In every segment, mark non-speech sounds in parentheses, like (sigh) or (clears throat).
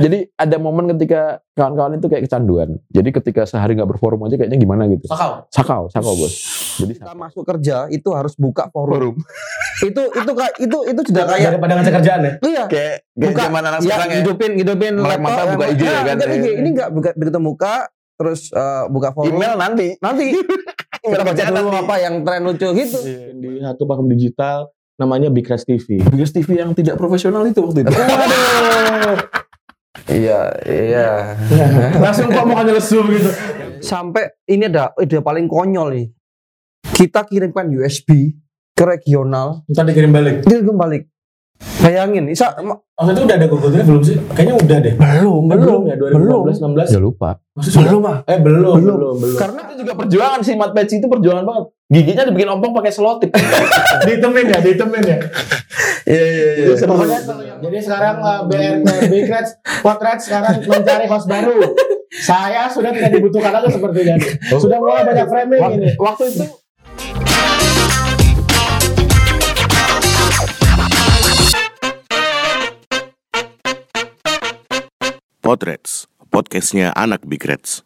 Jadi ada momen ketika kawan-kawan itu kayak kecanduan. Jadi ketika sehari nggak berforum aja kayaknya gimana gitu. Sakau. Sakau, sakau bos. Jadi Kita masuk kerja itu harus buka forum. forum. (laughs) itu itu itu itu sudah kayak Daripada ngecek kerjaan ya. iya. Kayak Buka. zaman anak Ya, sekarang ya. hidupin hidupin Melek mata, buka IG ya kan? IG. Ini enggak buka begitu buka terus eh, buka forum. Email nanti. Nanti kita baca dulu nanti. apa yang tren lucu gitu. Di satu platform digital namanya Big Rest TV. Biggest TV yang tidak profesional itu waktu itu. (laughs) Iya, iya. (laughs) Langsung kok mukanya lesu gitu. Sampai ini ada ide paling konyol nih. Kita kirimkan USB ke regional, Ntar dikirim balik. dia kembali. Bayangin, Isa, ma- Waktu itu udah ada Google Drive belum sih? Kayaknya udah deh. belum, Eh, belum, ya belum. 2015 16. Ya lupa. Maksudnya? Belum, ah. Eh belum, Belum. belum, belum. Karena Itu juga perjuangan sih Mat Peci itu perjuangan banget. Giginya dibikin ompong pakai selotip. (laughs) ditemen ya, ditemen ya. Iya, iya, iya. Jadi sekarang uh, BR Big Reds, Potret sekarang mencari host baru. Saya sudah tidak dibutuhkan lagi seperti ini. Sudah mulai banyak framing Wak- ini. Waktu itu Potrets, podcastnya anak Big Reds.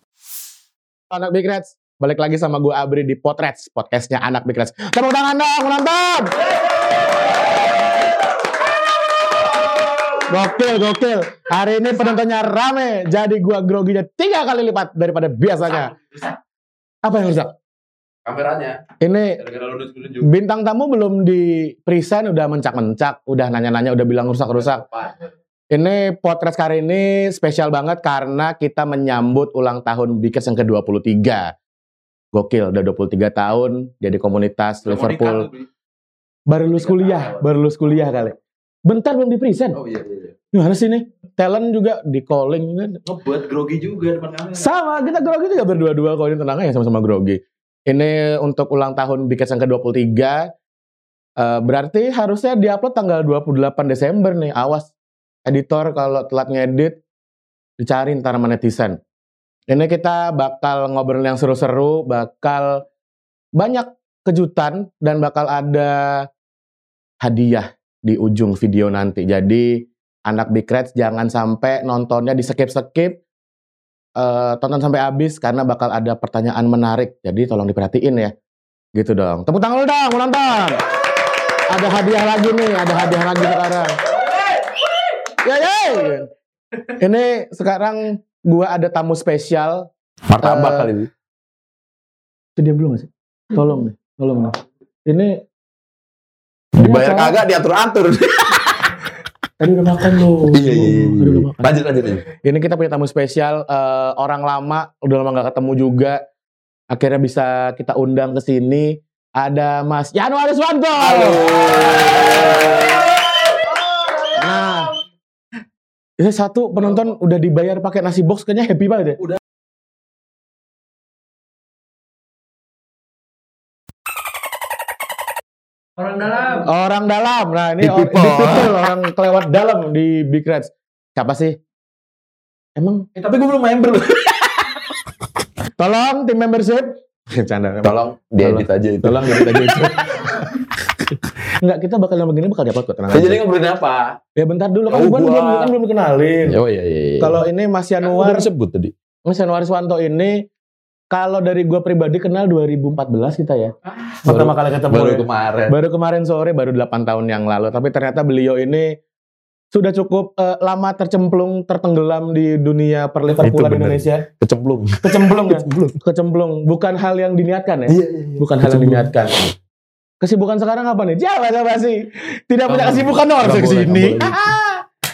Anak Big Reds, balik lagi sama gue Abri di Potrets, podcastnya anak Big Reds. Tepuk tangan dong, penonton! Gokil, gokil. Hari ini penontonnya rame, jadi gua groginya tiga kali lipat daripada biasanya. Apa yang rusak? Kameranya. Ini bintang tamu belum di present udah mencak-mencak, udah nanya-nanya, udah bilang rusak-rusak. Ini podcast kali ini spesial banget karena kita menyambut ulang tahun Bikers yang ke-23. Gokil, udah 23 tahun jadi komunitas Liverpool. Baru lulus kuliah, baru lulus kuliah kali. Bentar belum di present. Oh iya iya. iya. Gimana sih nih? Talent juga di calling kan. Ngebuat grogi juga depan kamera. Sama, kita grogi juga berdua-dua kalau ini tenang ya sama-sama grogi. Ini untuk ulang tahun Bikers yang ke-23. Eh, berarti harusnya diupload tanggal 28 Desember nih. Awas editor kalau telat ngedit dicari ntar sama netizen. Ini kita bakal ngobrol yang seru-seru, bakal banyak kejutan dan bakal ada hadiah di ujung video nanti. Jadi anak Big Reds jangan sampai nontonnya di skip-skip eh, tonton sampai habis karena bakal ada pertanyaan menarik. Jadi tolong diperhatiin ya. Gitu dong. Tepuk tangan lu dong, mau nonton. Ada hadiah lagi nih, ada hadiah lagi sekarang. Ya, ya. Ini sekarang gua ada tamu spesial. Martabak Eh, kali itu. Itu dia belum sih? Tolong nih, tolong nih. Ini Dibayar Ini kagak diatur-atur. (laughs) Tadi udah makan loh. Iya iya iya. Makan. Lanjut lanjut. lanjut. Ini kita punya tamu spesial, eh, orang lama, udah lama gak ketemu juga. Akhirnya bisa kita undang ke sini. Ada Mas Yanuar Swanto. Halo. Nah, ini satu penonton udah dibayar pakai nasi box, kayaknya happy banget ya. Udah. Orang dalam. Orang dalam. Nah, ini or- people. orang kelewat dalam di Big Reds. Siapa sih? Emang Eh, tapi gue belum member loh. tolong tim membership. (laughs) Canda. Tolong diedit aja itu. Tolong gitu aja itu. Enggak, kita bakal yang begini bakal dapat kok tenang aja. jadi ngobrolin apa? Ya bentar dulu kan Oh, gua gua. belum kan belum dikenalin. Oh iya iya. iya. Kalau ini Mas Yanuar, disebut tadi. Mas Yanuar Swanto ini kalau dari gua pribadi kenal 2014 kita ya. Pertama kali ketemu. Baru ya. kemarin. Baru kemarin sore, baru 8 tahun yang lalu. Tapi ternyata beliau ini sudah cukup eh, lama tercemplung, tertenggelam di dunia perliverpoolan bener. Indonesia. Kecemplung. Kecemplung ya? (laughs) Kecemplung. Bukan hal yang diniatkan ya? Iya iya. iya. Bukan hal yang Kecemplung. diniatkan. Kesibukan sekarang apa nih? Jawab apa sih? Tidak punya kesibukan dong harus nggak ke sini.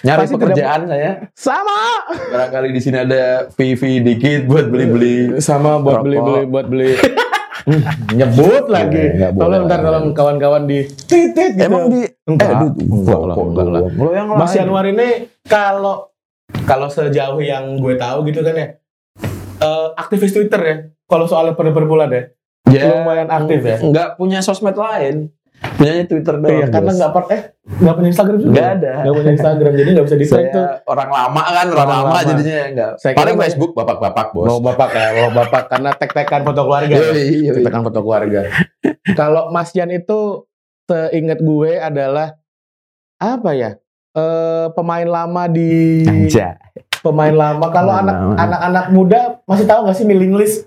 Nyari Pasti tidak- pekerjaan saya. Sama. Barangkali di sini ada VV dikit buat beli-beli. Sama buat beli-beli buat beli. (laughs) Nyebut lagi. Nggak, nggak boleh. Tolong ntar tolong kawan-kawan di titit gitu. Emang di Enggak, eh, aduh, enggak enggak Mas lain. Yanuar ini kalau kalau sejauh yang gue tahu gitu kan ya eh, aktivis Twitter ya kalau soal perbulan ya Ya, lumayan aktif ya Enggak punya sosmed lain. Punyanya Twitter doang. iya karena bos. nggak per eh nggak punya Instagram juga Nggak ada. nggak punya Instagram jadi nggak bisa di saya tuh orang lama kan, orang, Orang lama, lama. jadinya enggak. Saya Paling kira- Facebook bapak-bapak, Bos. bawa bapak ya bawa bapak karena tag-tagan foto keluarga ya. Iya, iya, iya. tag-tagan foto keluarga (laughs) kalau Mas Jan itu seingat gue adalah apa ya eh pemain lama di Anja. pemain lama. Kalau anak anak-anak muda masih tahu nggak sih mailing list?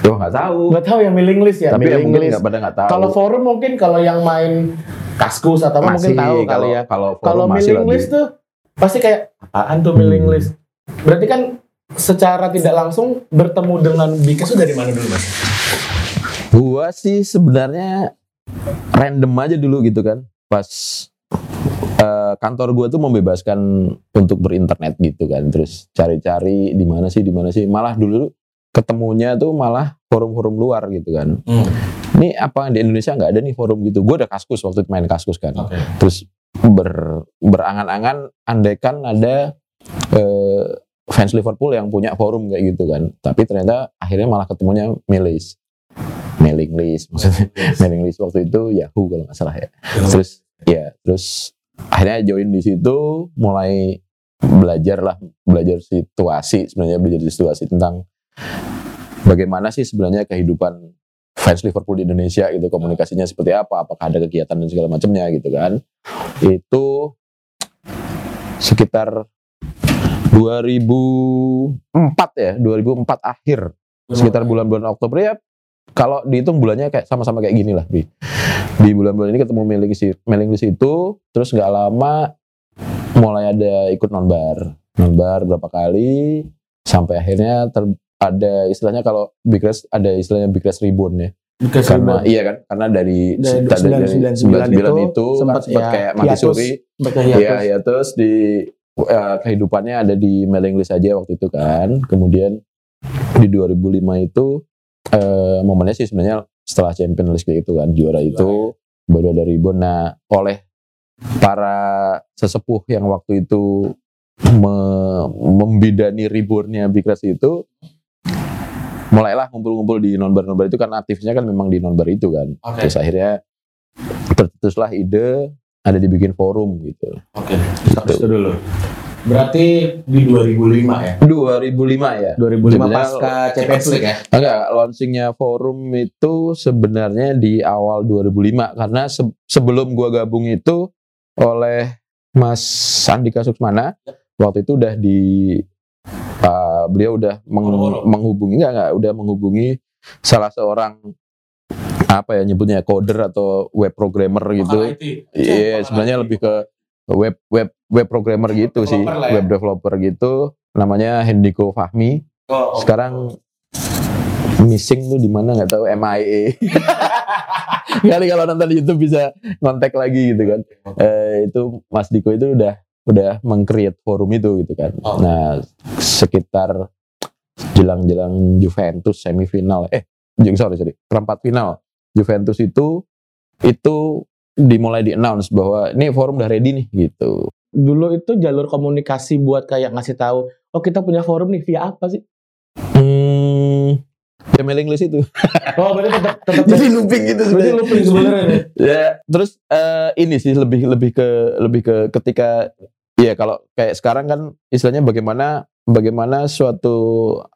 Tuh nggak tahu. Nggak tahu ya mailing list ya. Tapi ya mailing mungkin list. nggak pada nggak tahu. Kalau forum mungkin kalau yang main kaskus atau apa mungkin tahu kali ya. Kalau Kalau mailing lagi. list tuh pasti kayak apaan tuh mailing Hmm. list? Berarti kan secara tidak langsung bertemu dengan Bikes itu dari mana dulu mas? Gua sih sebenarnya random aja dulu gitu kan. Pas eh, kantor gua tuh membebaskan untuk berinternet gitu kan. Terus cari-cari di mana sih, di mana sih. Malah dulu ketemunya tuh malah forum-forum luar gitu kan. Hmm. Ini apa di Indonesia nggak ada nih forum gitu. Gua ada kaskus waktu itu main kaskus kan. Oke. Terus ber, berangan-angan andaikan ada eh, fans Liverpool yang punya forum kayak gitu kan. Tapi ternyata akhirnya malah ketemunya Milis. Mailing list maksudnya mailing list waktu itu Yahoo kalau nggak salah ya. Terus ya terus akhirnya join di situ mulai belajar lah belajar situasi sebenarnya belajar situasi tentang bagaimana sih sebenarnya kehidupan fans Liverpool di Indonesia gitu? Komunikasinya seperti apa? Apakah ada kegiatan dan segala macamnya gitu kan? Itu sekitar 2004 ya 2004 akhir. Sekitar bulan-bulan Oktober. Ya kalau dihitung bulannya kayak sama-sama kayak gini lah di bulan-bulan ini ketemu mailing list mailing list itu terus nggak lama mulai ada ikut nonbar. Nonbar berapa kali sampai akhirnya ter- ada istilahnya kalau Big Rest ada istilahnya Big Rest Reborn ya. Karena iya kan karena dari Dari dari 999 99 itu itu sempat kan sempat ya, kayak mati suri Iya, ya terus di eh, kehidupannya ada di mailing list aja waktu itu kan. Kemudian di 2005 itu eh, momennya sih sebenarnya setelah Champions League kayak gitu kan juara itu baru ada ribon. Nah, oleh para sesepuh yang waktu itu me- membidani rebornnya Big Rest itu mulailah ngumpul-ngumpul di nonbar-nonbar itu karena aktifnya kan memang di nonbar itu kan. Oke. Terus akhirnya tercetuslah ide ada dibikin forum gitu. Oke. Stop itu dulu. Berarti di 2005 ya? 2005 ya. 2005 Sebenarnya pasca Champions League ya? Enggak, launchingnya forum itu sebenarnya di awal 2005 karena se- sebelum gua gabung itu oleh Mas Andika Suksmana waktu itu udah di uh, beliau udah meng- menghubungi enggak enggak udah menghubungi salah seorang apa ya nyebutnya coder atau web programmer gitu. Iya, sebenarnya lebih ke web web web programmer gitu sih, ya. web developer gitu. Namanya Hendiko Fahmi. Oh, Sekarang missing tuh di mana nggak tahu MIA. (laughs) Kali kalau nonton di YouTube bisa kontak lagi gitu kan. Eh, itu Mas Diko itu udah udah meng-create forum itu gitu kan. Oh. Nah, sekitar jelang-jelang Juventus semifinal eh sorry sorry perempat final Juventus itu itu dimulai di announce bahwa ini forum udah ready nih gitu. Dulu itu jalur komunikasi buat kayak ngasih tahu, oh kita punya forum nih via apa sih? Hmm, ya mailing list itu. (laughs) Oh berarti tetap tetap (laughs) Jadi looping gitu berarti sebenarnya. looping sebenarnya. (laughs) Ya, terus eh, ini sih lebih lebih ke lebih ke ketika ya kalau kayak sekarang kan istilahnya bagaimana bagaimana suatu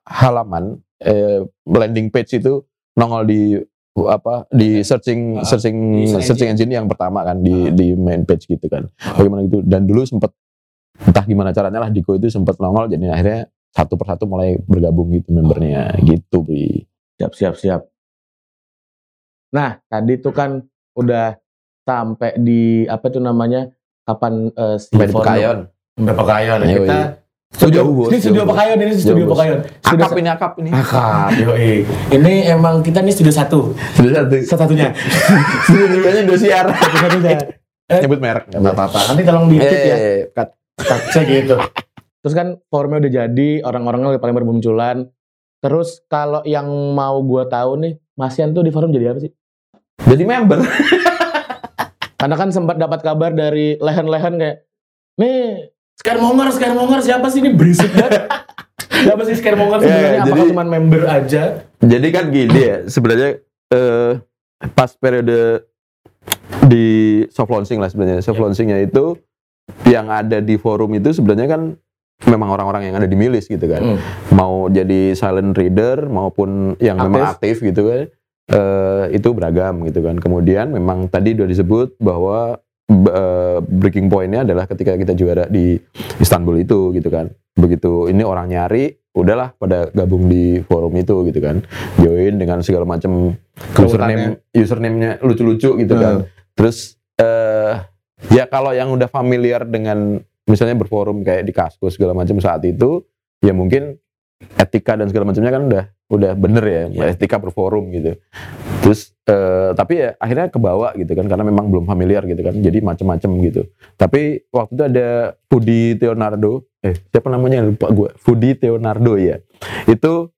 halaman eh, landing page itu nongol di apa di searching searching di searching engine. yang pertama kan di di main page gitu kan. Bagaimana gitu. Dan dulu sempat entah gimana caranya lah Diko itu sempat nongol jadi akhirnya satu persatu mulai bergabung gitu membernya. Gitu Bri. Siap siap siap. Nah tadi tuh kan udah sampai di apa tuh namanya kapan eh, si Sampai di forum- Pekayon. Sampai Pekayon. Yoi. Kita studio ini studio. Pekayon ini studio. Pekayon. Studio Akap ini akap ini. Akap, yoi. Ini emang kita nih studio satu, Sudah satu. satu-satunya, (laughs) Studianya Indosiar. satu-satunya. (laughs) Nyebut merek. Gak apa-apa, nanti tolong diedit ya. Eh, cut. Saya gitu. Terus kan forumnya udah jadi, orang-orangnya udah paling bermunculan. Terus kalau yang mau gua tahu nih, Mas Yan tuh di forum jadi apa sih? Jadi member. (laughs) Karena kan sempat dapat kabar dari lehen-lehen kayak, nih Scaremonger, Scaremonger siapa sih ini berisik banget. (laughs) siapa sih Scaremonger Ya, sebenarnya? Apakah jadi- cuma member aja? Jadi kan gini ya, sebenarnya eh, pas periode di soft launching lah sebenarnya. Soft launchingnya itu yang ada di forum itu sebenarnya kan memang orang-orang yang ada di milis gitu kan. Hmm. Mau jadi silent reader maupun yang memang aktif gitu kan. Eh, itu beragam gitu kan. Kemudian memang tadi udah disebut bahwa eh, breaking pointnya adalah ketika kita juara di Istanbul itu gitu kan. Begitu ini orang nyari udahlah pada gabung di forum itu gitu kan. Join dengan segala macam username username-nya lucu-lucu gitu kan. Terus eh ya kalau yang udah familiar dengan misalnya berforum kayak di Kaskus segala macam saat itu ya mungkin etika dan segala macamnya kan udah udah bener ya, etika berforum gitu. Terus eh, tapi ya akhirnya kebawa gitu kan karena memang belum familiar gitu kan jadi macem-macem gitu. Tapi waktu itu ada Fudi Teonardo eh siapa namanya lupa gue Fudi Teonardo ya itu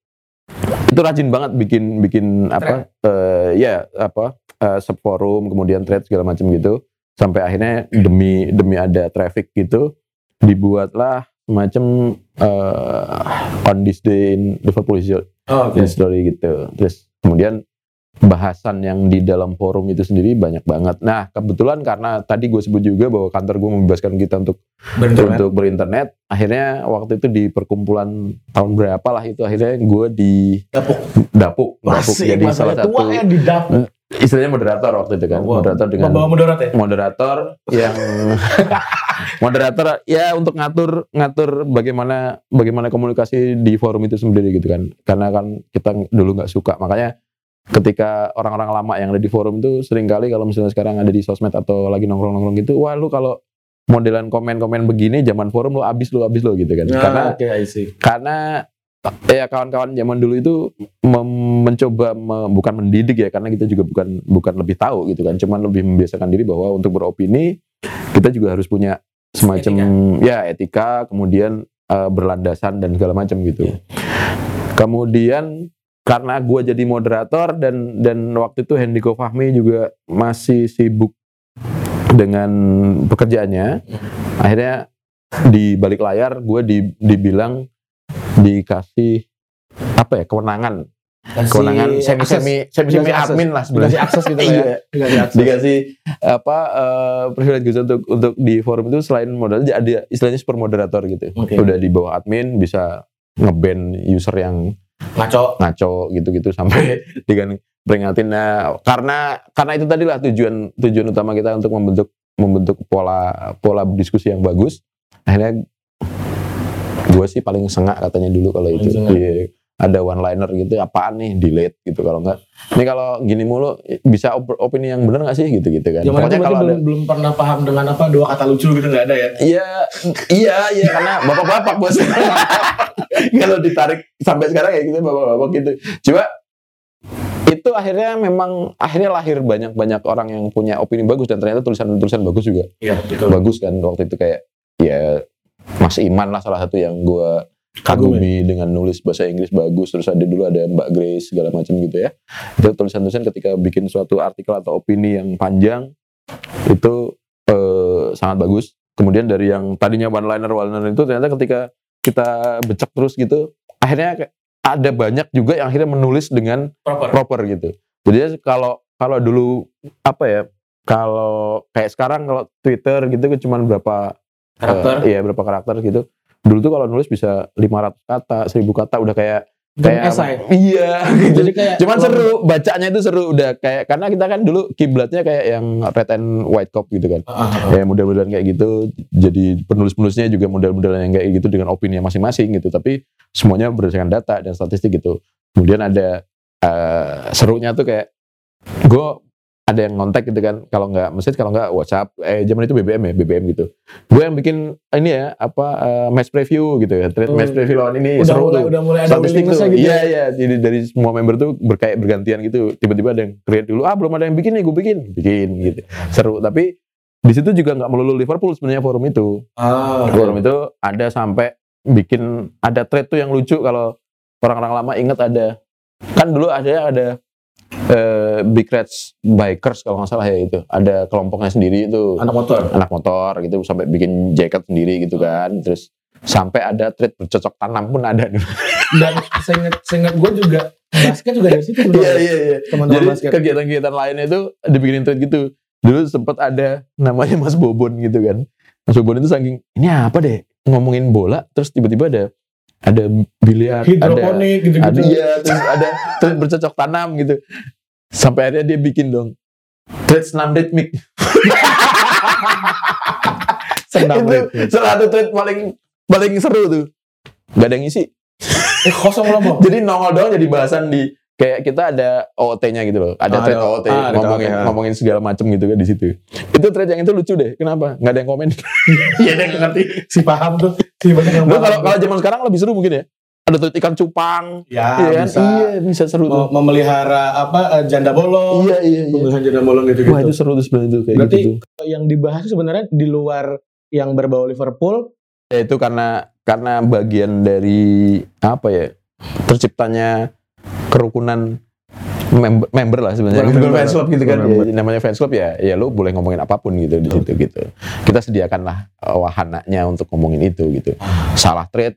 itu rajin banget bikin bikin apa eh, ya apa eh, subforum kemudian thread segala macam gitu. Sampai akhirnya demi demi ada traffic gitu dibuatlah semacam eh, on this day in Liverpool history Oh, oke. story gitu terus kemudian bahasan yang di dalam forum itu sendiri banyak banget nah kebetulan karena tadi gue sebut juga bahwa kantor gue membebaskan kita untuk Berinternet. untuk berinternet akhirnya waktu itu di perkumpulan tahun berapa lah itu akhirnya gue di Dapuk. dapuk dapuk Masih jadi salah tua satu ya di dapuk. istilahnya moderator waktu itu kan Wah, moderator dengan Membawa mudarat ya? moderator yang (laughs) moderator ya untuk ngatur ngatur bagaimana bagaimana komunikasi di forum itu sendiri gitu kan karena kan kita dulu nggak suka makanya ketika orang-orang lama yang ada di forum itu sering kali kalau misalnya sekarang ada di sosmed atau lagi nongkrong-nongkrong gitu wah lu kalau modelan komen-komen begini zaman forum lu abis lu abis lu gitu kan. Karena oke, I see. karena ya kawan-kawan zaman dulu itu mem- mencoba me- bukan mendidik ya karena kita juga bukan bukan lebih tahu gitu kan. Cuman lebih membiasakan diri bahwa untuk beropini kita juga harus punya semacam ya etika kemudian eh, berlandasan dan segala macam gitu. Kemudian karena gue jadi moderator dan dan waktu itu Hendiko Fahmi juga masih sibuk dengan pekerjaannya akhirnya di balik layar gue di, dibilang dikasih apa ya kewenangan kewenangan semi semi semi semi admin lah Dikasih sebenarnya akses gitu (laughs) Iya. ya. Dikasih akses. dikasih apa eh privilege gitu untuk untuk di forum itu selain modal ada istilahnya super moderator gitu Oke. udah di bawah admin bisa ngeban user yang Ngaco. ngaco gitu-gitu sampai (laughs) dengan peringatin nah karena karena itu tadi lah tujuan tujuan utama kita untuk membentuk membentuk pola pola diskusi yang bagus akhirnya gue sih paling sengak katanya dulu kalau itu sengak. Iya. ada one liner gitu apaan nih delete gitu kalau enggak ini kalau gini mulu bisa op- opini yang bener nggak sih gitu gitu kan berarti kalau ada belum, belum pernah paham dengan apa dua kata lucu gitu nggak ada ya? Iya, iya, iya karena bapak-bapak bos. (laughs) (laughs) Kalau ditarik sampai sekarang ya gitu bapak-bapak gitu. Coba itu akhirnya memang akhirnya lahir banyak-banyak orang yang punya opini bagus dan ternyata tulisan-tulisan bagus juga Iya betul. bagus kan waktu itu kayak ya Mas Iman lah salah satu yang gue Kagum kagumi dengan nulis bahasa Inggris bagus terus ada dulu ada Mbak Grace segala macam gitu ya itu tulisan-tulisan ketika bikin suatu artikel atau opini yang panjang itu eh, sangat bagus kemudian dari yang tadinya one liner one liner itu ternyata ketika kita becek terus gitu akhirnya ada banyak juga yang akhirnya menulis dengan Proper. proper gitu. Jadi kalau kalau dulu apa ya? Kalau kayak sekarang kalau Twitter gitu kan cuma berapa Karakter. eh, iya berapa karakter gitu. Dulu tuh kalau nulis bisa 500 kata, 1000 kata udah kayak kayak esai. Iya. (laughs) Jadi kayak Cuman seru, bacanya itu seru udah kayak karena kita kan dulu kiblatnya kayak yang red and white cop gitu kan. Ah, ah, ah. Ya model-modelan kayak gitu. Jadi penulis-penulisnya juga model-modelan yang kayak gitu dengan opini yang masing-masing gitu. Tapi semuanya berdasarkan data dan statistik gitu. Kemudian ada eh, serunya tuh kayak gue ada yang ngontek gitu kan kalau nggak message kalau nggak WhatsApp. Eh zaman itu BBM ya BBM gitu. Gue yang bikin ini ya apa eh, match preview gitu ya trade Oh, match preview. lawan ini udah seru mulai tuh. udah mulai ada tuh. gitu. iya ya. iya jadi dari semua member tuh berkayak bergantian gitu. Tiba-tiba ada yang create dulu ah belum ada yang bikin nih gue bikin. Bikin gitu. Seru tapi di situ juga nggak melulu Liverpool sebenarnya forum itu. Ah, forum itu ada sampai bikin ada thread tuh yang lucu kalau orang-orang lama inget ada. Kan dulu ada ada eh, Big Reds Bikers kalau nggak salah ya itu. Ada kelompoknya sendiri itu. Anak motor. anak motor gitu sampai bikin jaket sendiri gitu kan. Terus sampai ada thread bercocok tanam pun ada. (laughs) Dan seingat seingat gue juga basket juga dari situ iya iya iya. Teman-teman basket. kegiatan-kegiatan lainnya itu dibikinin thread gitu. Dulu sempat ada namanya Mas Bobon gitu kan. Mas Bobon itu saking ini apa deh? Ngomongin bola terus tiba-tiba ada ada biliar ada Hidroponik gitu-gitu. ada iya terus ada thread bercocok tanam gitu sampai akhirnya dia bikin dong thread senam ritmik (laughs) Senang itu salah satu tweet paling paling seru tuh. Gak ada yang ngisi. Eh, kosong loh. Jadi nongol doang jadi bahasan di kayak kita ada OOT-nya gitu loh. Ada Ah, thread ada- OOT ah, ada ngomongin OOT, ah. ngomongin segala macem gitu kan di situ. Itu thread yang itu lucu deh. Kenapa? Gak ada yang komen. (laughs) Iya, dia ngerti. Si paham tuh. Si banyak yang kalau kalau zaman sekarang lebih seru mungkin ya. Ada tweet ikan cupang. ya, iya kan? bisa. Iya, bisa seru tuh. Mem- memelihara apa eh, janda bolong. Iya, iya, iya. Pemilihan janda bolong gitu Wah, itu seru tuh sebenarnya tuh kayak Berarti gitu. tuh. yang dibahas itu sebenarnya di luar yang berbau Liverpool Ya, itu karena karena bagian dari apa ya? Terciptanya kerukunan member, member lah sebenarnya. Member. Member fans club gitu kan. Ya, namanya fans club ya, ya lu boleh ngomongin apa pun gitu di situ gitu. Kita sediakanlah eh, wahananya untuk ngomongin itu gitu. Salah trade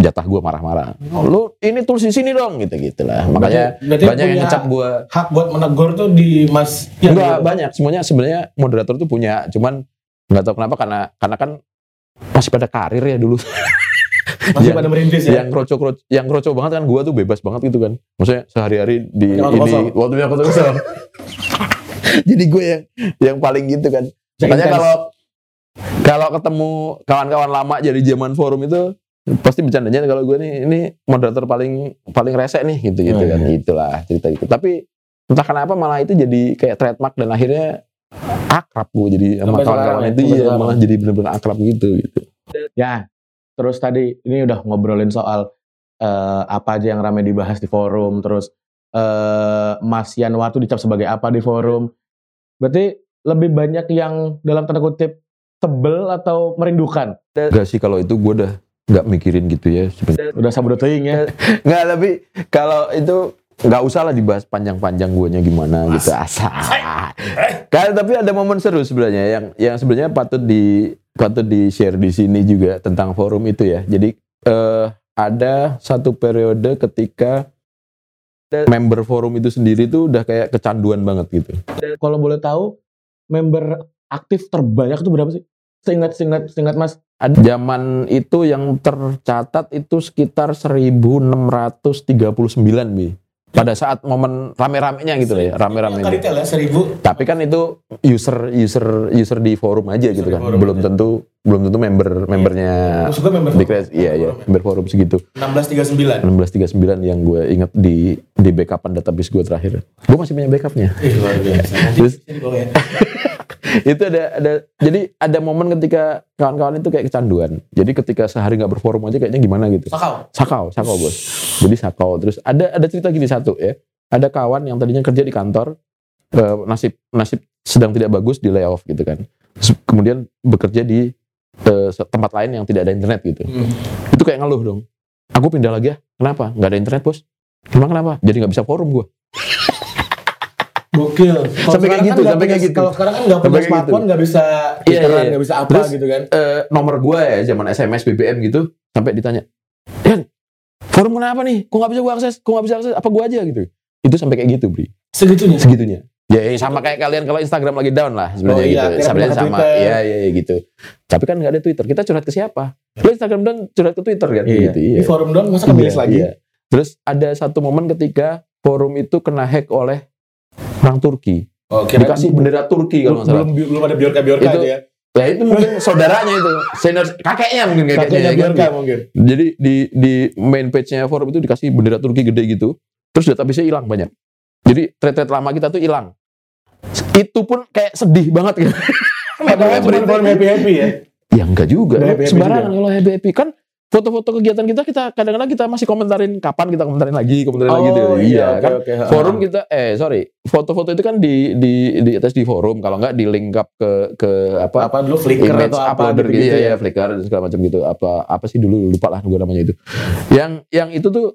jatah gue marah-marah. Lu ini tulis di sini dong gitu gitulah. Makanya Berarti- banyak yang ngecap gue hak buat menegur tuh di Mas yang Enggak gitu. banyak semuanya sebenarnya moderator tuh punya cuman nggak tahu kenapa karena karena kan masih pada karir ya dulu (laughs) masih yang- pada merintis ya. yang kroco yang kroco banget kan gua tuh bebas banget gitu kan. Maksudnya sehari-hari di waktu ini. kosong. waktunya waktu kosong. (laughs) Jadi gue yang yang paling gitu kan. Makanya kalau kalau ketemu kawan-kawan lama jadi zaman forum itu pasti bercandanya kalau gue nih ini moderator paling paling rese nih gitu gitu Oh, kan. Itulah cerita itu tapi entah kenapa malah itu jadi kayak trademark dan akhirnya akrab gue jadi sama kawan-kawan sekarang itu ya, malah jadi bener-bener akrab gitu gitu. Ya, terus tadi ini udah ngobrolin soal eh, apa aja yang ramai dibahas di forum, terus eh, Mas Yanwar tuh dicap sebagai apa di forum. Berarti lebih banyak yang dalam tanda kutip tebel atau merindukan. Gak sih kalau itu gue udah nggak mikirin gitu ya sebenarnya Udah teuing ya. (laughs) nggak tapi kalau itu nggak usah lah dibahas panjang-panjang guanya gimana gitu asal kan tapi ada momen seru sebenarnya yang yang sebenarnya patut di patut di share di sini juga tentang forum itu ya jadi eh, ada satu periode ketika member forum itu sendiri tuh udah kayak kecanduan banget gitu Kalau boleh tahu, member aktif terbanyak itu berapa sih? Seingat seingat seingat Mas. Ada zaman itu yang tercatat itu sekitar 1639 bi. Pada saat momen rame-ramenya gitu lah ya, rame-ramenya. ya seribu. Tapi kan itu user user user di forum aja gitu kan. forum belum aja. tentu belum tentu member membernya Maksud gue member Big Red. Iya iya, member forum segitu. 1639. 1639 yang gue inget di di backupan database gue terakhir. Gue masih punya backupnya. Ih, luar biasa. (laughs) Terus- ya. (laughs) itu ada ada jadi ada momen ketika kawan-kawan itu kayak kecanduan. Jadi ketika sehari nggak berforum aja kayaknya gimana gitu. Sakau. Sakau, sakau bos. Jadi sakau. Terus ada ada cerita gini satu ya. Ada kawan yang tadinya kerja di kantor, eh, nasib nasib sedang tidak bagus di layoff gitu kan. Terus kemudian bekerja di se- tempat lain yang tidak ada internet gitu. Hmm. Itu kayak ngeluh dong. Aku pindah lagi ya. Kenapa? Nggak ada internet bos. Emang kenapa? Jadi nggak bisa forum gue. Gokil. (laughs) Kalau Sampai kayak gitu, kan sampai kayak gitu. Kalau sekarang kan nggak punya kayak smartphone, gitu. nggak bisa Iya, twitteran, iya. nggak bisa apa Terus- gitu kan. Eh, nomor gue ya zaman SMS BBM gitu sampai ditanya, Dan forum kenapa nih? Kok nggak bisa gue akses? Kok nggak bisa akses? Apa gue aja gitu? Itu sampai kayak gitu, Bri. Segitunya. segitunya. Ya, ya, sama kayak kalian kalau Instagram lagi down lah sebenarnya Oh iya, gitu. Sebenarnya sama. Iya, iya, iya, gitu. Tapi kan nggak ada Twitter. Kita curhat ke siapa? Lo Instagram down curhat ke Twitter kan Iya. gitu. Iya. Di forum dong, masa kebilis Iya, lagi? iya. Terus ada satu momen ketika forum itu kena hack oleh orang Turki. Oh, Dikasih bendera Turki kalau nggak salah. belum belum ada biorka biorka Itu aja ya. Ya itu mungkin (laughs) saudaranya itu, senior kakeknya mungkin kakeknya. Kakeknya ya kan? biorka mungkin. Jadi di di main page-nya forum itu dikasih bendera Turki gede gitu. Terus database-nya hilang banyak. Jadi thread-thread lama kita tuh hilang. Itu pun kayak sedih banget gitu. (laughs) Padahal cuma happy happy ya. Ya enggak juga. Nggak happy-happy Sembarangan kalau happy happy kan foto-foto kegiatan kita kita kadang-kadang kita masih komentarin kapan kita komentarin lagi, komentarin lagi gitu. Iya, kan. oke, oke. Forum kita eh sorry, foto-foto itu kan di di di atas di forum kalau enggak di link up ke ke apa apa dulu Flickr image atau apa uploader gitu, gitu, ya. ya, Flickr dan segala macam gitu. Apa apa sih dulu lupa lah gue namanya itu. Yang yang itu tuh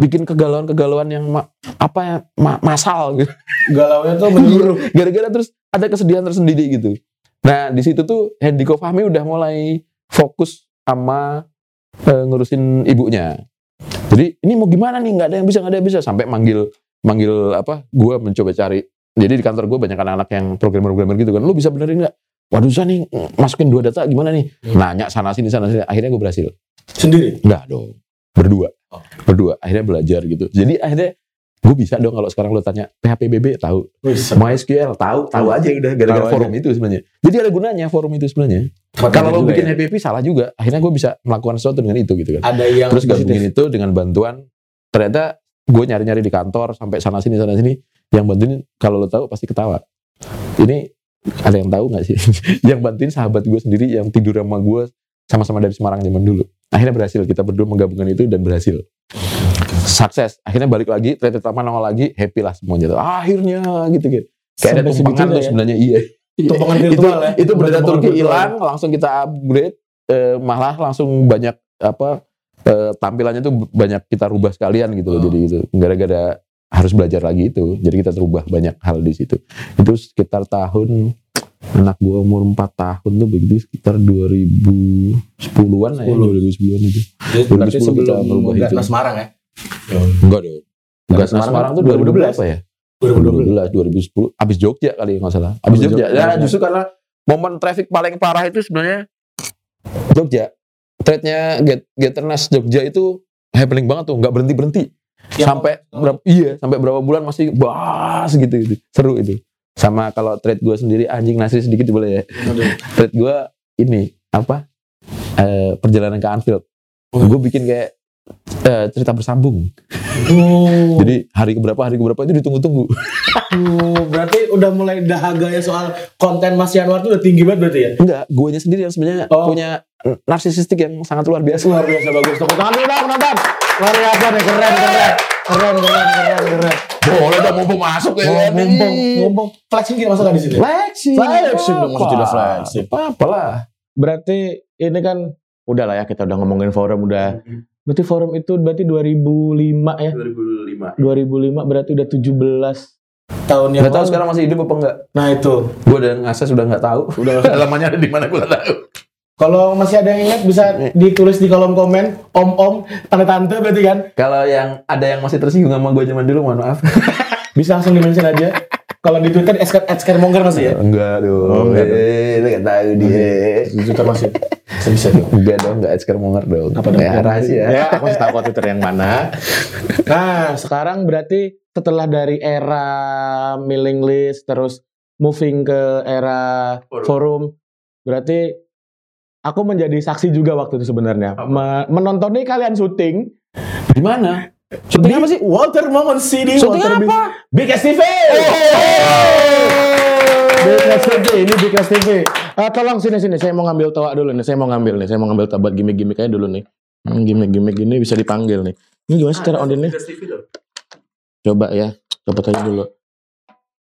bikin kegalauan-kegalauan yang ma- apa ya ma- masal gitu. Galaunya tuh menyeluruh. (laughs) Gara-gara terus ada kesedihan tersendiri gitu. Nah, di situ tuh Hendiko Fahmi udah mulai fokus sama eh, ngurusin ibunya. Jadi ini mau gimana nih? Nggak ada yang bisa, nggak ada yang bisa. Sampai manggil manggil apa? Gue mencoba cari. Jadi di kantor gue banyak anak-anak yang programmer-programmer gitu kan. Lu bisa benerin nggak? Waduh susah nih masukin dua data gimana nih? Hmm. Nanya sana sini sana sini. Akhirnya gue berhasil. Sendiri. Enggak dong. Berdua. Berdua. Akhirnya belajar gitu. Jadi akhirnya Gue bisa dong kalau sekarang lo tanya PHPBB tahu, MySQL tahu, tahu aja udah gara-gara forum itu sebenarnya. Jadi ada gunanya forum itu sebenarnya. Kalau lo bikin happy happy salah juga. Akhirnya gue bisa melakukan sesuatu dengan itu gitu kan. ada yang Terus positif. gabungin itu dengan bantuan. Ternyata gue nyari-nyari di kantor sampai sana sini sana sini. Yang bantuin kalau lo tahu pasti ketawa. Ini ada yang tahu nggak sih? (laughs) yang bantuin sahabat gue sendiri yang tidur sama gue sama-sama dari Semarang zaman dulu. Akhirnya berhasil kita berdua menggabungkan itu dan berhasil. Sukses. Akhirnya balik lagi, trade pertama nongol lagi, happy lah semuanya tuh. Akhirnya gitu gitu. Kayak ada Sampai tumpangan tuh ya? sebenarnya iya. Tumpangan itu virtual ya? itu Tumpangan Turki hilang, langsung kita upgrade, eh, malah langsung banyak apa eh, tampilannya tuh banyak kita rubah sekalian gitu loh. Oh. Jadi gitu. Gara-gara harus belajar lagi itu, jadi kita terubah banyak hal di situ. Itu sekitar tahun anak gua umur 4 tahun tuh begitu sekitar 2010-an lah ya, 10. 2010-an itu. berarti 2010 kita sebelum. Gatnas Semarang ya Enggak dong. Enggak Semarang Semarang, tuh 2012 2012 apa ya? 2012, 2010, abis Jogja kali ya, nggak salah. Abis Abis Jogja. Jogja. Ya justru karena momen traffic paling parah itu sebenarnya Jogja. Trade-nya Get, Getternas Jogja itu happening banget tuh, nggak berhenti berhenti. Yang- sampai berapa? Iya, sampai berapa bulan masih bahas gitu gitu. Seru itu. Sama kalau trade gue sendiri anjing nasi sedikit boleh ya. Trade gue ini apa? Eh, perjalanan ke Anfield. Gue bikin kayak eh, cerita bersambung. Oh, Jadi hari keberapa hari keberapa itu ditunggu-tunggu. oh, berarti udah mulai dahaga ya soal konten Mas Yanwar tuh udah tinggi banget berarti ya Enggak, guanya sendiri yang sebenarnya Oh. punya narsisistik yang sangat luar biasa. luar biasa bagus tepuk tangan dulu dong penonton luar biasa nih keren keren keren keren keren keren Boleh dong mumpung masuk ya. Oh, mumpung mumpung flexing kita masuk di sini Flexing. Flexing dong, masih tidak flexing. Apa lah. berarti ini kan udah lah ya kita udah ngomongin forum udah berarti forum itu berarti 2005 ya 2005. 2005 berarti udah 17 tahun yang Gak tahu sekarang masih hidup apa enggak. nah itu Gue udah ngakses udah nggak tahu. Udah (laughs) halamannya ada di mana gue nggak tahu. Kalau masih ada yang ingat bisa ditulis di kolom komen om-om tante-tante berarti kan Kalau yang ada yang masih tersinggung sama gue zaman dulu, mohon maaf. (laughs) bisa langsung di-mention aja kalau di Twitter @scaremonger masih ya enggak dong. Oh, enggak dong. Eh, lu nggak tahu dia. di Twitter masih bisa dong Enggak dong, enggak Edgar Monger dong. apa dong? Ya, rahasia. Ya, aku kasih tahu Twitter yang mana. Nah, sekarang berarti setelah dari era mailing list terus moving ke era forum, berarti aku menjadi saksi juga waktu itu sebenarnya. Me- kalian syuting Di mana? Syuting apa sih? Walter Momon CD Syuting Walter apa? Big Big TV. Big Ass TV, ini Big Ass TV. Ah, tolong sini sini, saya mau ngambil toa dulu nih. Saya mau ngambil nih, saya mau ngambil toa gimmick-gimmick aja dulu nih. Hmm, gimmick-gimmick ini bisa dipanggil nih. Ini gimana sih cara on ini? Coba ya, coba tanya dulu.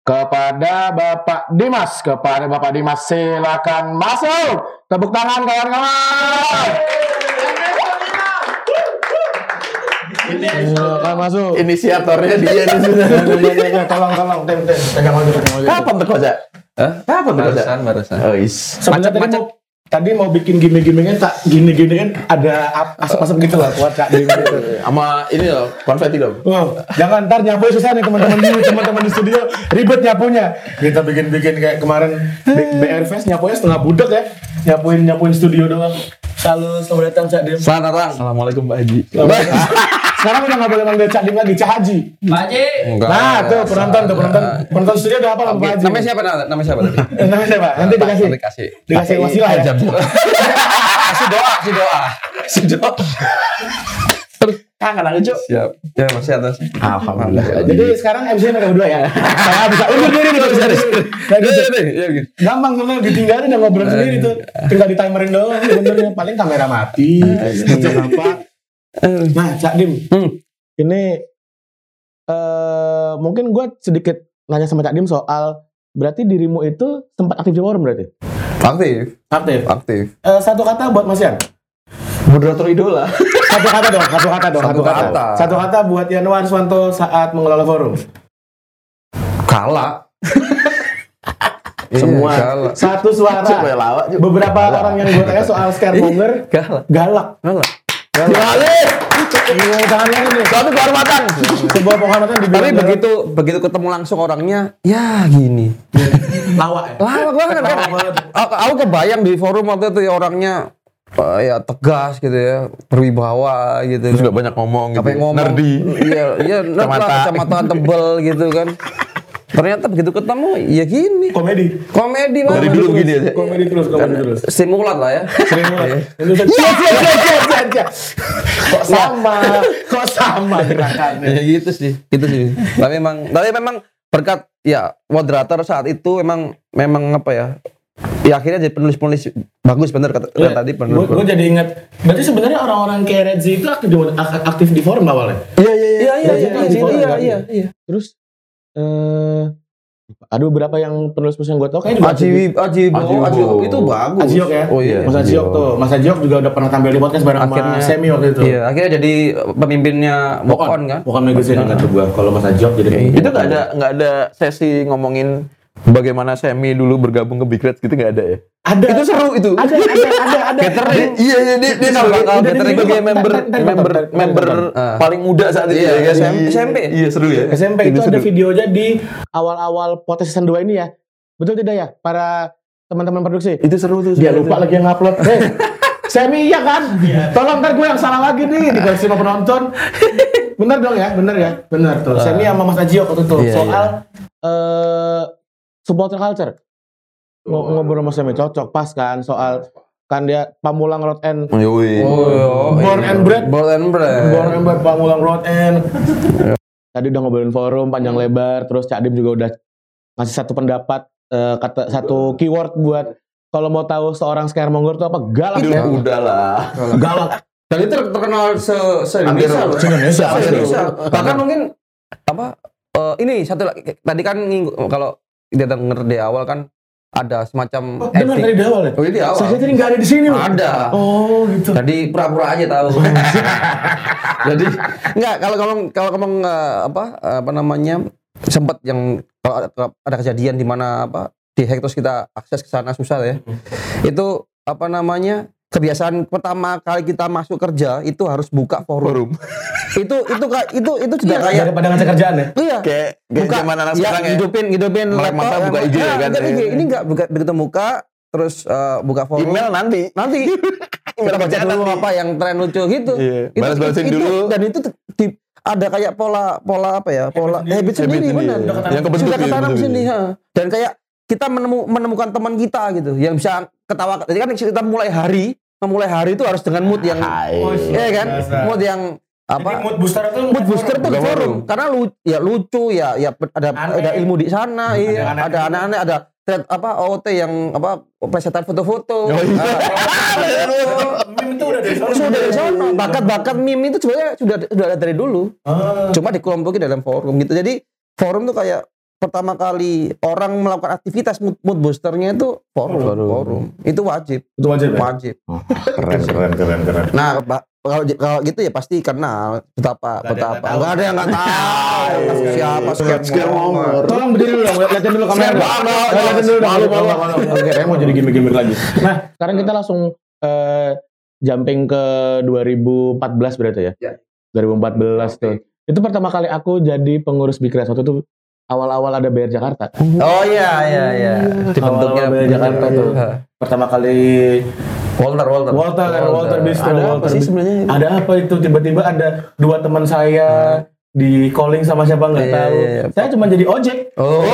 Kepada Bapak Dimas, kepada Bapak Dimas silakan masuk. Tepuk tangan kawan-kawan. Silakan masuk. Inisiatornya dia nih sudah. tolong tolong tim tim pegang aja pegang aja. Kapan tuh? Hah? Kapan tuh Koca? Barusan, barusan. Oh, is. Sebenarnya tadi mau tadi mau bikin gimmick-gimmicknya tak gini-gini kan ada ap- asap-asap gitu lah buat Kak Dim gitu. Sama ini loh, konfeti dong. Oh, jangan ntar nyapu susah nih teman-teman di teman-teman di studio ribet nyapunya. Kita bikin-bikin kayak kemarin B- BR Fest nyapunya setengah budak ya. Nyapuin nyapuin studio doang. Halo, selamat datang Cak Dim. Selamat datang. Assalamualakum Pak Haji. (laughs) Sekarang udah nggak boleh manggil Cak Dim lagi, Cak Haji. Enggak. Nah, tuh penonton tuh penonton penonton studio udah apa Pak Haji? Namanya siapa? Nama- Namanya siapa tadi? (laughs) Namanya siapa? Nanti dikasih Nanti kasih. dikasih wasilah ya. (laughs) Kasih doa, kasih doa. Kasih doa. Kangen aku, Cuk. Siap. Ya, masih atas. Alhamdulillah. Jadi sekarang MC mereka berdua ya. Saya bisa undur diri nih bisa gitu. Ya, gitu. Gampang sebenarnya ditinggalin dan ngobrol sendiri tuh. Tinggal di timerin doang sebenarnya. Paling kamera mati, kerja apa. Nah, Cak Dim. Ini eh mungkin gue sedikit nanya sama Cak Dim soal berarti dirimu itu sempat aktif di forum berarti? Aktif, Aktif. aktif. Eh, satu kata buat Mas Yan. Moderator idola. Satu kata dong, satu kata dong, satu, Satu kata. kata. Satu kata buat Yanwar Swanto saat mengelola forum. Kalah. (laughs) Semua. Iya. Satu suara. Beberapa orang yang gue tanya soal scaremonger Kalah. galak. Kalah. Galak. Ini. Suatu kehormatan. Sebuah penghormatan Tapi begitu begitu ketemu langsung orangnya, ya gini. lawak ya. Lawak banget kan? Aku, kebayang di forum waktu itu ya orangnya eh, ya tegas gitu ya, berwibawa gitu. Terus kan. gak banyak ngomong gitu. apa yang ngomong Nerdy. iya iya kacamata tebel gitu kan ternyata begitu ketemu ya gini Komedi. komedi Dari mah dulu gini aja. Komedi terus, komedi terus. stimulan lah ya banget. Cia, cia, cia, cia, cia. Kok sama? (laughs) Kok sama gerakannya? ya gitu sih gitu sih tapi memang tapi memang berkat ya moderator saat itu memang memang apa ya ya akhirnya jadi penulis-penulis bagus bener kata, Iya. kata tadi Gue penulis jadi ingat. Berarti sebenarnya orang-orang kayak Redzi itu aktif aktif di forum awalnya. iya iya iya iya Iya, iya iya, iya iya. iya iya Terus eh ada beberapa yang penulis-penulis yang gue tau kayaknya juga Aji Aji Aji itu bagus Ajiok ya. oh iya Mas Ajiok tuh. Mas Ajiok juga udah pernah tampil di podcast bareng Akhirnya- sama Semi waktu itu. iya akhirnya jadi pemimpinnya Mokon kan Bukan magazine yang kata gue. Kalau Mas Ajiok jadi Itu nggak ada nggak ada sesi ngomongin bagaimana Semi dulu bergabung ke Big Reds gitu nggak ada ya? Ada Itu seru itu. ada ada ada ada (laughs) Catering. Iya iya dia, dia bakal dia catering. sebagai member member member tar. paling muda saat itu Iya, ya? SMP. Iya seru ya. SMP itu ada videonya di awal-awal podcast season 2 ini ya. Betul tidak ya? Para teman-teman produksi. Itu seru tuh. Dia lupa lagi yang upload. (laughs) Semi iya kan? Tolong ntar gue yang salah lagi nih di sama penonton. Bener dong ya, bener ya, bener tuh. Semi sama Mas Ajio waktu itu Iya, soal eh supporter culture. Ngo- Ngobrol sama Semi cocok pas kan soal kan dia Pamulang Road End Yoi. Oh, Born and bred. Born and bred. Born and bred Pamulang Road End. (laughs) Tadi udah ngobrolin forum panjang lebar, terus Cak Dim juga udah ngasih satu pendapat, eh, kata satu keyword buat kalau mau tahu seorang scarmonger itu apa galak ya. Udah udahlah. Galak. Dan itu terkenal se, se Indonesia Se. Indonesia. Bahkan mungkin apa eh, ini satu lagi tadi kan kalau kita denger di awal kan ada semacam Oh, dengar dari awal ya? Oh, ini di awal. Saya tadi nggak ada di sini loh. Ada. Oh gitu. Jadi pura-pura aja tahu. (laughs) Jadi enggak kalau ngomong kalau ngomong eh, apa apa namanya sempat yang kalau ada, ada kejadian di mana apa di hack terus kita akses ke sana susah ya. Itu apa namanya kebiasaan pertama kali kita masuk kerja itu harus buka forum. itu itu ka- itu itu sudah kayak Daripada ngecek kerjaan ya? iya Kayak kayak zaman anak ya, sekarang ya. hidupin hidupin Melek mata laptop, buka IG ya Nah, kan? buka IG. ini enggak buka begitu muka terus eh, buka forum Email nanti. nanti (laughs) kita baca dulu nanti. apa yang tren lucu gitu Iya, Itu- balas-balasin itu- dulu. dan itu di- ada kayak pola pola apa ya pola sendiri. habit sendiri, Habit benar. Yang ya, ketanam ya. ha. dan kayak kita menemu, menemukan teman kita gitu yang bisa ketawa jadi kan kita mulai hari memulai hari itu harus dengan mood yang Hai. ya kan Biasa. mood yang Jadi apa mood booster itu mood booster di forum forum. karena lu ya lucu ya ya ada Aneh. ada ilmu di sana iya aneh-aneh. ada aneh-aneh ada thread apa OOT yang apa presetan foto-foto Oh, iya. Ah, Meme itu udah dari sana. sudah dari sana bakat-bakat meme itu sebenarnya sudah sudah ada dari dulu Ah. cuma dikelompokin dalam forum gitu jadi forum tuh kayak pertama kali orang melakukan aktivitas mood, mood boosternya itu forum, Forum. forum itu wajib Itu wajib ya? wajib Keren, keren, keren, keren. nah kalau kalau gitu ya pasti kenal betapa yang betapa nggak tahu. nggak ada yang nggak (laughs) tahu siapa Scaremonger. Tolong berdiri dulu dong, liatin dulu kamera. Liatin dulu malu, malu, malu. Oke, saya mau jadi gimmick-gimmick lagi. Nah, sekarang kita langsung eh, jumping ke 2014 berarti ya? Ya. 2014 tuh. Itu pertama kali aku jadi pengurus Big Reds. Waktu itu awal-awal ada BR Jakarta. oh iya iya iya dibentuknya Awal-awal Jakarta tuh. Pertama kali Walter Walter. Walter, Walter Bistro, ada apa Walter sih sebenarnya? Ada apa itu? Tiba-tiba ada dua teman saya di calling sama siapa nggak Iya, tahu. iya, iya. Saya cuma jadi ojek. oh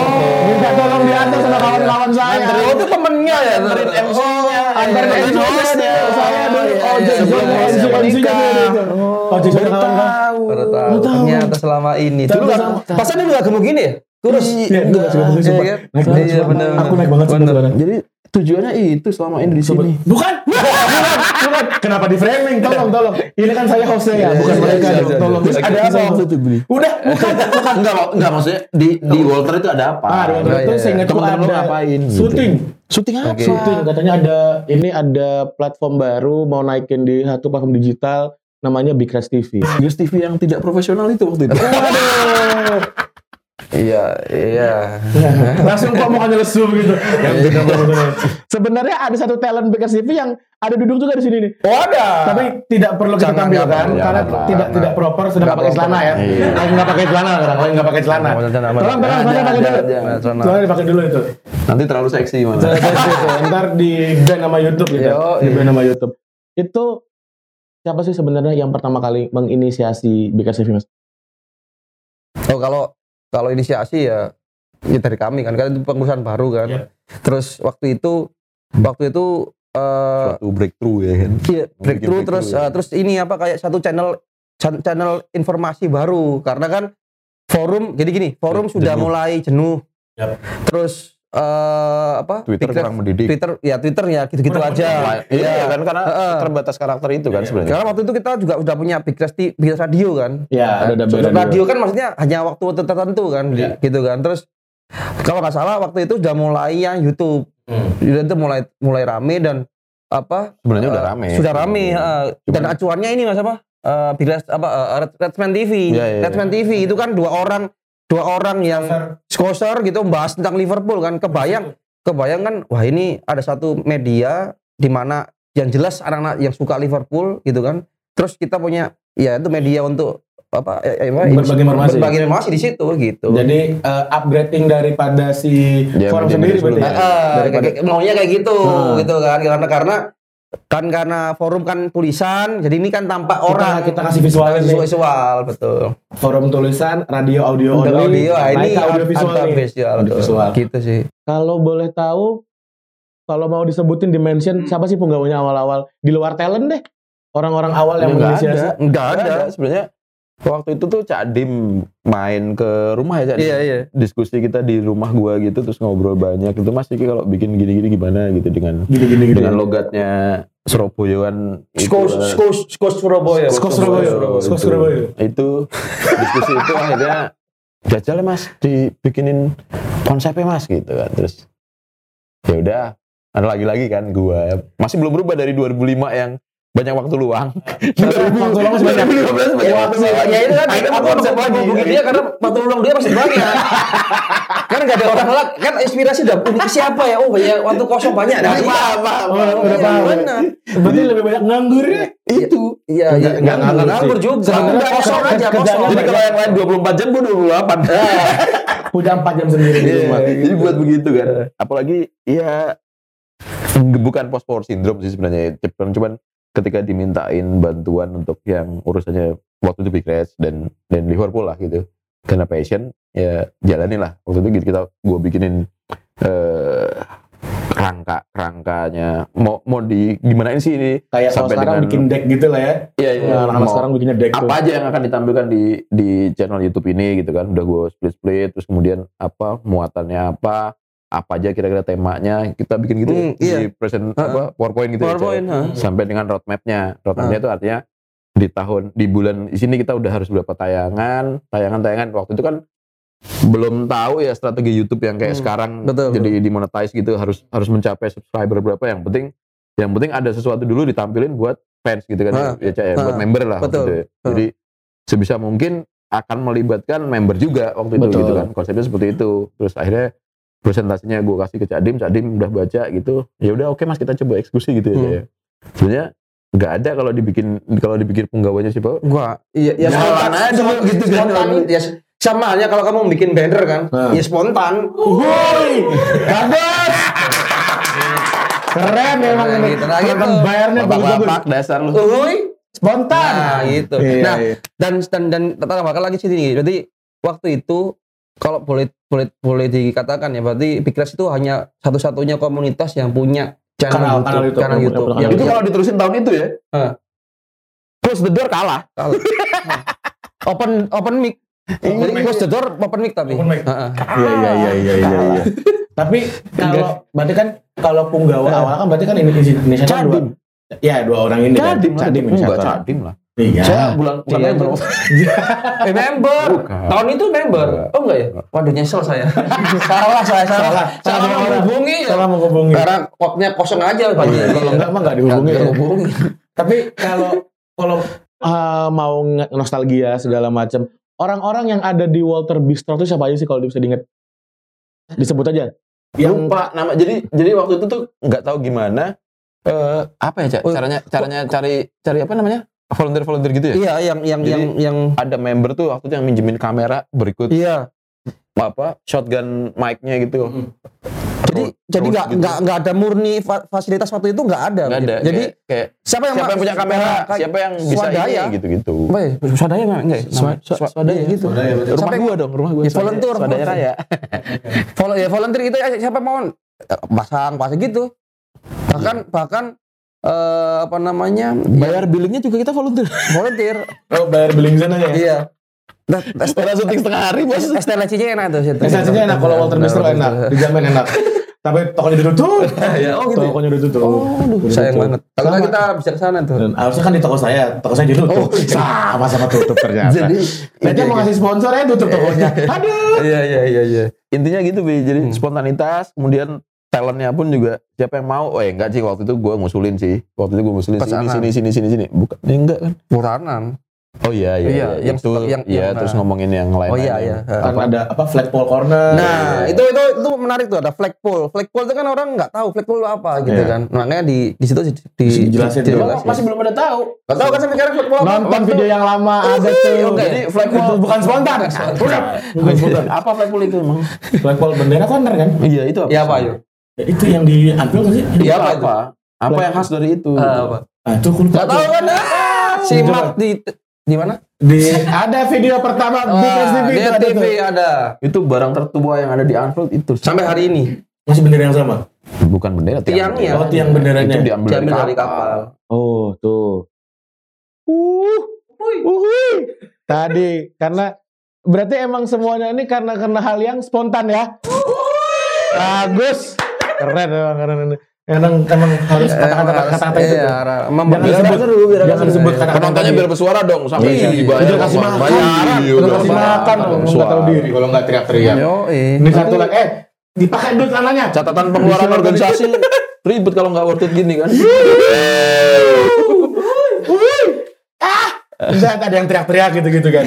Minta tolong diantar sama kawan-kawan saya. Oh, itu temennya ya? Anterin Oh, MC-nya. iya, Anterin iya, MC-nya. iya, Saya dulu iya, iya, ojek. MC MC-nya menikah. gitu. Ojek sama kawan-kawan. baru tahu tahu. ternyata selama ini Ternyata dulu juga gemuk gini ya kurus Iya. Iya, iya, bener, Aku naik banget sekarang. Jadi tujuannya itu selama ini di sini. Bukan, (laughs) bukan, bukan. Kenapa di framing? Tolong, tolong. Ini kan saya hostnya ya, bukan iya, mereka. iya, dong. iya. Tolong. Terus ada apa waktu itu, Bli? Udah, bukan, bukan. (laughs) Enggak, enggak maksudnya di di Walter itu ada apa? Ah, di iya, itu saya ingat ada ngapain gitu? syuting. Syuting apa? Syuting katanya ada ini ada platform baru mau naikin di satu platform digital namanya Big TV. Gus TV yang tidak profesional itu waktu itu. Iya iya (laughs) Langsung kok mukanya lesu begitu. Yang tidak profesional. Sebenarnya ada satu talent Reds TV yang ada duduk juga di sini nih. oh ada Tapi tidak perlu kita tampilkan jangan, karena jangan. tidak tidak proper sudah pakai celana ya. Iya. Lagi nggak pakai celana sekarang, lagi nggak pakai celana. Tolong tolong pakai dulu. celana. Celana dipakai dulu itu. Nanti terlalu seksi mana? Celana itu. Ntar di ban sama YouTube gitu. Yo, Di ban sama YouTube. Itu siapa sih sebenarnya yang pertama kali menginisiasi Bikers TV Mas? Oh kalau kalau inisiasi ya ya dari kami kan kan itu pengurusan baru kan. Iya. Terus waktu itu waktu itu eh Suatu breakthrough ya kan. iya, breakthrough Bikin terus breakthrough, eh, terus ini apa kayak satu channel chan- channel informasi baru karena kan forum jadi gini forum Ya, sudah jenuh. mulai jenuh. Yap. Terus eh apa Twitter Red- kurang mendidik. Twitter ya Twitter ya gitu-gitu Kurang aja. Iya kan karena Heeh. terbatas karakter itu kan sebenarnya. Karena waktu itu kita juga udah punya Big Red, Big Red Radio kan. Ya, ada ada radio. radio. kan maksudnya hanya waktu tertentu kan Iya. gitu kan. Terus kalau nggak salah waktu itu udah mulai yang YouTube. Hmm. YouTube itu mulai mulai rame dan apa Sebenarnya udah eh, rame. Sudah rame. eh, dan Cuman- acuannya ini Mas apa? Eh Big apa eh, Red, Redman TV. Iya, iya, Redman TV itu kan dua orang dua orang yang skoser gitu membahas tentang Liverpool kan. Kebayang kebayang kan wah ini ada satu media di mana yang jelas anak-anak yang suka Liverpool gitu kan. Terus kita punya ya itu media untuk apa eh, eh, apa, Berbagi informasi. berbagi informasi di situ gitu. Jadi eh, upgrading daripada si Ya, forum sendiri berarti. ya? Kayak- maunya kayak gitu Hmm. gitu kan karena karena kan karena forum kan tulisan jadi ini kan tampak orang kita kasih visualin nih. visual, visual betul forum tulisan, radio, audio, Untuk audio naik ini audio visual nih. visual, Audio visual. gitu sih Kalau boleh tahu, kalau mau disebutin dimension siapa sih penggawanya awal-awal di luar talent deh? Orang-orang awal yang Nggak menginisiasi. ada. enggak Nggak ada ada. Sebenarnya waktu itu tuh Cak Dim main ke rumah ya Cak Dim. iya iya Diskusi kita di rumah gua gitu terus ngobrol banyak itu Mas Iki kalau bikin gini-gini gimana gitu dengan Gini-gini gitu. dengan logatnya Surabayaan Skos eh, skos skos Surabaya Skos Surabaya. Skos itu. Surabaya. itu diskusi itu akhirnya jajal mas dibikinin konsepnya mas gitu kan terus ya udah ada lagi-lagi kan gua masih belum berubah dari 2005 yang banyak (laughs) waktu luang. Waktu luang masih banyak. 2015 banyak waktu luang. ya itu kan Akhirnya aku konsep lagi. dia karena waktu luang dia masih banyak. (laughs) Kan nggak ada orang lagi. Kan inspirasi udah siapa ya? Oh ya waktu kosong banyak. Nah, iya. apa udah paham. benar Berarti lebih banyak nganggur ya? itu. Iya iya. Nggak nganggur juga. Udah kosong aja kosong. jadi kalau yang lain 24 jam gua 28 (laughs) Punya 4 jam sendiri di Iya, rumah. jadi buat begitu kan. Apalagi ya bukan post power syndrome sih sebenarnya. Cuman, cuman ketika dimintain bantuan untuk yang urusannya waktu itu Big Reds dan dan Liverpool lah gitu. Karena passion ya jalanin lah. Waktu itu gitu kita gue bikinin eh rangka rangkanya mau mau di gimanain sih ini Kayak Sampai sekarang dengan- bikin deck gitu lah ya. Iya, Ya, anak-anak Mau- sekarang bikinnya deck tuh. apa aja yang akan ditampilkan di di channel YouTube ini gitu kan udah gue split split terus kemudian apa muatannya apa apa aja kira-kira temanya kita bikin gitu Hmm, di iya. present Ha-ha. apa PowerPoint gitu ya, PowerPoint Cak. ha. sampai dengan roadmapnya roadmapnya itu artinya di tahun di bulan di sini kita udah harus berapa tayangan tayangan tayangan waktu itu kan belum tahu ya strategi YouTube yang kayak Hmm, sekarang betul, jadi dimonetize gitu harus harus mencapai subscriber berapa yang penting yang penting ada sesuatu dulu ditampilin buat fans gitu kan Ha, ya ya, buat member lah betul, itu ya. ha. jadi sebisa mungkin akan melibatkan member juga waktu itu Betul. gitu kan konsepnya seperti itu terus akhirnya presentasinya gue kasih ke Cak Dim Cak Dim udah baca gitu ya udah oke mas kita coba eksekusi gitu ya Hmm. Cak, ya sebenarnya nggak ada kalau dibikin kalau dibikin penggawanya siapa Gua iya ya spontan aja spontan, gitu kan. spontan ya sama halnya kalau kamu bikin banner kan Hmm. ya spontan Woi, bagus. Keren memang Nah, ini. gitu, gitu. bayarnya bagus-bagus. bapak dasar lu Uhuy. Spontan. nah gitu Iya, nah iya. dan dan dan tambahkan lagi sini berarti waktu itu kalau boleh boleh boleh dikatakan ya berarti Bigres itu hanya satu-satunya komunitas yang punya channel Kanal- YouTube, kanal YouTube. channel Yang- YouTube. itu Yang- kalau diterusin tahun itu ya Hah. close the door kalah open open mic. Jadi close the door open mic tapi. Open mic. Heeh. Iya iya iya iya iya. iya. Tapi kalau berarti kan kalau punggawa awal kan berarti kan ini Indonesia kan dua. Cadim Ya dua orang ini kan. Cadim lah Cadim enggak inisiator. Cadim lah Iya. saya bulan bukan Iya, member Eh (laughs) member. Bukan. Tahun itu member. Enggak. Oh enggak ya? Waduh nyesel saya. (laughs) salah saya salah. Salah. Salah, menghubungi. ya. Salah menghubungi. Karena koknya kosong aja Pak. Kalau enggak mah enggak dihubungi. Nggak dihubungi. Tapi kalau kalau uh, mau nostalgia segala macam, orang-orang yang ada di Walter Bistro itu siapa aja sih kalau bisa diinget? Disebut aja. Yang lupa nama jadi jadi waktu itu tuh nggak tahu gimana eh apa ya Cak? Oh, caranya caranya cari cari apa namanya volunteer volunteer gitu ya Iya yang yang Jadi- yang yang ada member tuh waktu itu yang minjemin kamera berikut iya apa shotgun mic-nya gitu Mm. jadi road- jadi nggak gitu. nggak nggak ada murni fa- fasilitas waktu itu nggak ada. Nggak ada. Jadi kayak, kayak siapa yang siapa yang punya kamera, kayak siapa yang bisa swadaya. ini gitu-gitu. Apa ya? Swadaya memang enggak ya? Swadaya Iya, gitu. Swadaya. Rumah gua dong, rumah gua. Ya, Swadaya- volunteer, Swadaya. Raya. Vol- ya volunteer itu ya siapa mau eh, pasang pasang gitu. Bahkan bahkan eh, apa namanya? Bayar billingnya juga kita volunteer. volunteer. Oh, bayar billing sana ya? Iya. Nah, Setelah syuting setengah hari bos. (laughs) STLC-nya enak tuh situ. Esensinya enak kalau Walter Bistro enak, dijamin enak. Tapi tokonya ditutup. (laughs) Ya, oh gitu. ya? Tokonya ditutup. Oh, aduh, sayang banget. Kalau nggak kita bisa ke sana tuh. Dan harusnya kan di toko saya, toko saya ditutup. sama sama tutup ternyata. Jadi Nanti mau ngasih sponsor ya tutup tokonya. (laughs) Aduh. Iya iya iya iya. Intinya gitu, Bi. Jadi Hmm. spontanitas, kemudian talentnya pun juga siapa yang mau. Oh ya enggak sih waktu itu gue ngusulin sih. Waktu itu gue ngusulin sini Pesanan. sini sini sini sini. Bukan, ya enggak kan? Muranan. Oh iya iya. Iya, iya. yang- itu yang- iya yang- terus ngomongin yang lain. Oh iya iya. Kan ada apa flagpole corner. Nah, itu itu itu menarik tuh ada flagpole. Flagpole itu kan orang nggak tahu flagpole itu apa gitu Iya. kan. Makanya di di situ di, di Dijelasin dulu. dijelasin. Masih belum ada tahu. Nggak tahu kan sampai sekarang flagpole apa? Nonton Waktu- video yang lama ada tuh. oke. Jadi flagpole itu bukan spontan. Bukan. Bukan spontan. Apa flagpole itu emang? Flagpole bendera corner kan? Iya itu apa? Ya apa ayo? Ya, itu yang diambil nggak sih? Iya apa itu? apa? Apa yang khas dari itu? Ah, apa? Ah, itu aku lupa. Nggak tahu kan? Ah, Simak di di mana? Di ada video pertama di Trans TV di itu ada TV tuh. ada. Itu barang tertua yang ada di Anfield itu. Sampai hari ini. Masih bendera yang sama. Bukan bendera, tiang Tiangnya. bendera. Oh, tiang benderanya. Itu diambil, Diambil dari kapal. kapal. Oh, tuh. Uh. Uhuy. Tadi karena berarti emang semuanya ini karena karena hal yang spontan ya. Bagus. Keren emang keren ini. Emang emang harus kata-kata kata-kata itu. Iya, Jangan disebut seru, biar jangan disebut kata-kata Penontonnya biar bersuara dong sampai Iya, dibayar. Udah kasih makan, udah kasih makan, nggak tahu diri kalau nggak teriak-teriak. Ini satu lagi, eh dipakai dulu celananya. Catatan pengeluaran organisasi ribet kalau nggak worth it gini kan. Bisa ada yang teriak-teriak gitu-gitu kan.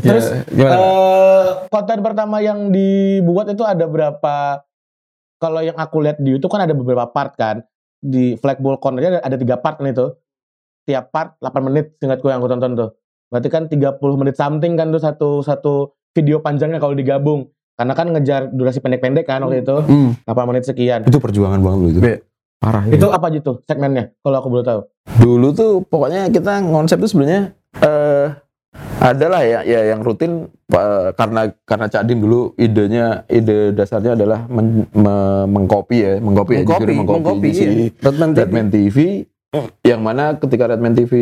Terus gimana? eh, konten pertama yang dibuat itu ada berapa? Kalau yang aku lihat di YouTube kan ada beberapa part kan. Di Flagball Corner ada, ada tiga part kan itu. Tiap part 8 menit seingatku yang aku tonton tuh. Berarti kan 30 menit something kan tuh satu satu video panjangnya kalau digabung. Karena kan ngejar durasi pendek-pendek kan waktu itu. Hmm. 8 menit sekian. Itu perjuangan banget loh itu. Parah Itu apa gitu segmennya kalau aku boleh tahu? Dulu tuh pokoknya kita konsep tuh sebenarnya eh adalah ya ya yang rutin eh, karena karena Cak Dim dulu idenya ide dasarnya adalah men- me- mengcopy ya mengcopy ya Mengcopy, jujur mengcopy mengcopy, si iya. Redman TV. Redman TV yang mana ketika Redman TV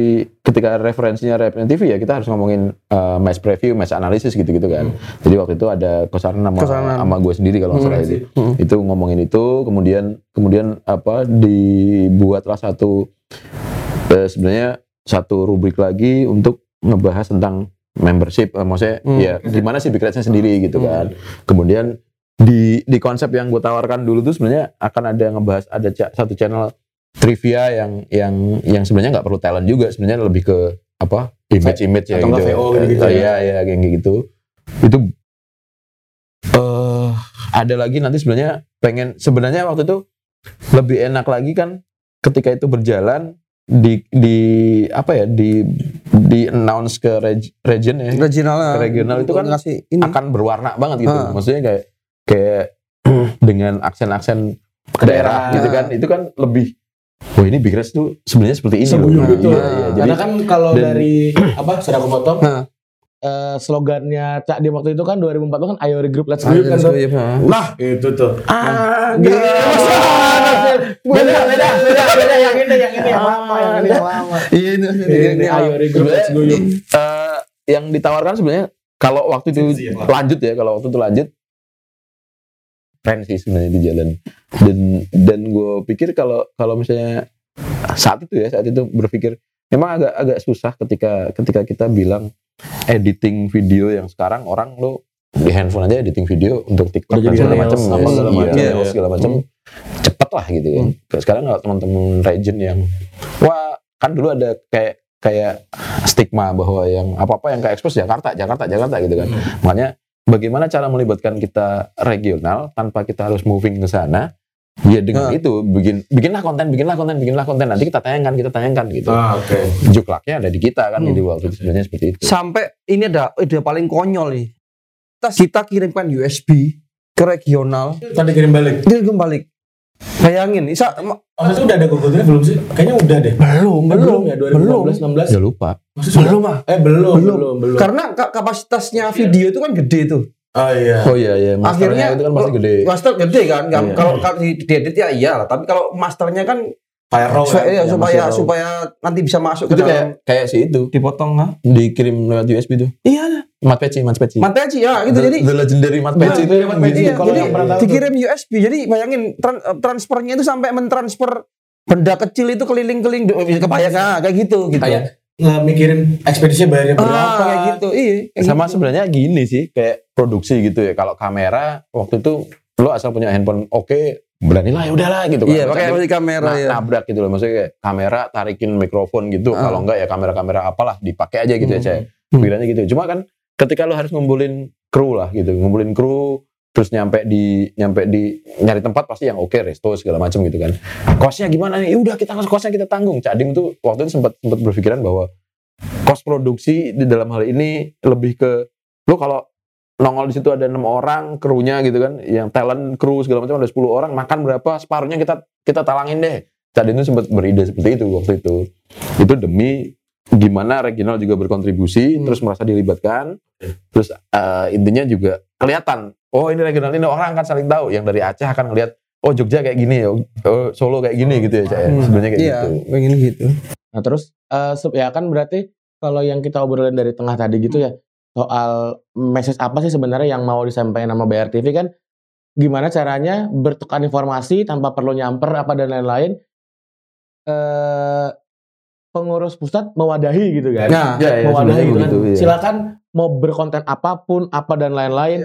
ketika referensinya Redman TV ya kita harus ngomongin eh, match preview match analisis gitu-gitu kan jadi waktu itu ada kosaran sama sama gue sendiri kalau nggak salah itu Hmm. itu ngomongin itu kemudian kemudian apa dibuatlah satu eh, sebenarnya satu rubrik lagi untuk ngebahas tentang membership eh, maksudnya Hmm. ya gimana sih Big Reds-nya sendiri gitu kan kemudian di di konsep yang gue tawarkan dulu tuh sebenarnya akan ada ngebahas ada satu channel trivia yang yang yang sebenarnya nggak perlu talent juga sebenarnya lebih ke apa image image ya gitu VO Eh, ya? iya iya kayak gitu itu eh ada lagi nanti sebenarnya pengen sebenarnya waktu itu lebih enak lagi kan ketika itu berjalan di di apa ya di di announce ke reg- region ya Regional, Regional itu kan ngasih ini. akan berwarna banget gitu Ah. maksudnya kayak kayak (clears throat) dengan aksen-aksen ke daerah Daerah. gitu kan itu kan lebih wah ini Big Reds tuh sebenarnya seperti ini loh Seguyur Nah, gitu. iya, iya. jadi Karena kan kalau dan- dari (clears throat) apa sudah aku potong Nah. Eh, slogannya Cak Dim waktu itu kan 2004 kan ayo regroup let's Ah, group kan let's tuh. ha. Nah, itu tuh. ah Beda, beda, beda, beda, beda yang ini, yang ini yang lama, yang ini yang lama. Iya, ini, ayo regroup let's guyup. Eh, yang ditawarkan sebenarnya kalau waktu itu lanjut ya kalau waktu itu lanjut keren sih sebenarnya di jalan dan dan gue pikir kalau kalau misalnya saat itu ya saat itu berpikir memang agak agak susah ketika ketika kita bilang editing video yang sekarang orang lo di handphone aja editing video untuk TikTok dan segala macam apa ya, segala iya, macam. reels Iya. segala macam cepet lah gitu kan sekarang kalau teman-teman region yang wah kan dulu ada kayak kayak stigma bahwa yang apa-apa yang ke expose Jakarta, Jakarta, Jakarta gitu kan. Makanya bagaimana cara melibatkan kita regional tanpa kita harus moving ke sana? Ya dengan Nah. itu bikin bikinlah konten, bikinlah konten, bikinlah konten. Nanti kita tayangkan, kita tayangkan gitu. Ah, oke. Juklaknya ada di kita kan Hmm. jadi waktu itu sebenarnya seperti itu. Sampai ini ada ide paling konyol nih. Kita, kita kirimkan USB ke regional, Tadi kirim balik. dia kembali. Bayangin, Isa, ma- Maksudnya udah ada Google Drive belum sih? Kayaknya udah deh. belum, Eh, belum, ya belum. 2015 16. Ya lupa. Maksudnya? Belum, ah. Eh belum, Belum. belum, belum. Karena ka- kapasitasnya video itu kan gede tuh. Oh iya. Oh iya iya, masternya Akhirnya itu kan pasti gede. Master gede kan? Iya. Kalau kalau di diedit ya iya lah, tapi kalau masternya kan raw supaya, kan? iya, Yang supaya masih raw. supaya nanti bisa masuk Itu ke kayak dalam kayak si itu dipotong ha? dikirim lewat USB tuh. Iya, Mat peci, mat peci. Mateci ya gitu The- jadi the legendary mat Nah, peci itu Mat Peci. iya, kalau jadi yang dikirim USB. Jadi bayangin tran- eh, transfernya itu sampai mentransfer benda kecil itu keliling-keliling kebayang ah, kayak gitu gitu. Kayak- mikirin ekspedisinya bayarnya berapa ah, kayak gitu. Iya, kayak sama gitu. sebenarnya gini sih kayak produksi gitu ya kalau kamera waktu itu lo asal punya handphone oke beranilah ya udahlah gitu kan Iya, pakai akhirnya kamera na- ya. nabrak gitu loh maksudnya kayak kamera tarikin mikrofon gitu Ah. kalau enggak ya kamera-kamera apalah dipakai aja gitu ya Hmm. Cek. Hmm. pikirannya gitu cuma kan ketika lo harus ngumpulin kru lah gitu ngumpulin kru terus nyampe di nyampe di nyari tempat pasti yang oke resto segala macam gitu kan. Kosnya gimana nih? Ya udah kita kosnya kita tanggung. Cak Dim tuh waktu itu sempat sempat berpikiran bahwa kos produksi di dalam hal ini lebih ke lo kalau nongol di situ ada enam orang krunya gitu kan yang talent kru segala macam ada 10 orang makan berapa separuhnya kita kita talangin deh. Cak Dim tuh sempat beride seperti itu waktu itu. Itu demi gimana regional juga berkontribusi Hmm. terus merasa dilibatkan. Terus eh, intinya juga kelihatan oh ini regional ini orang kan saling tahu yang dari Aceh akan ngelihat oh Jogja kayak gini ya oh, Solo kayak gini gitu ya Cak ya Hmm. sebenarnya kayak Iya, gitu pengen gitu. Nah terus eh, se- ya kan berarti kalau yang kita obrolin dari tengah tadi gitu ya soal message apa sih sebenarnya yang mau disampaikan sama BRTV kan gimana caranya bertukar informasi tanpa perlu nyamper apa dan lain-lain eh pengurus pusat mewadahi gitu kan Nah, ya, ya, mewadahi gitu kan. iya. silakan mau berkonten apa pun apa dan lain-lain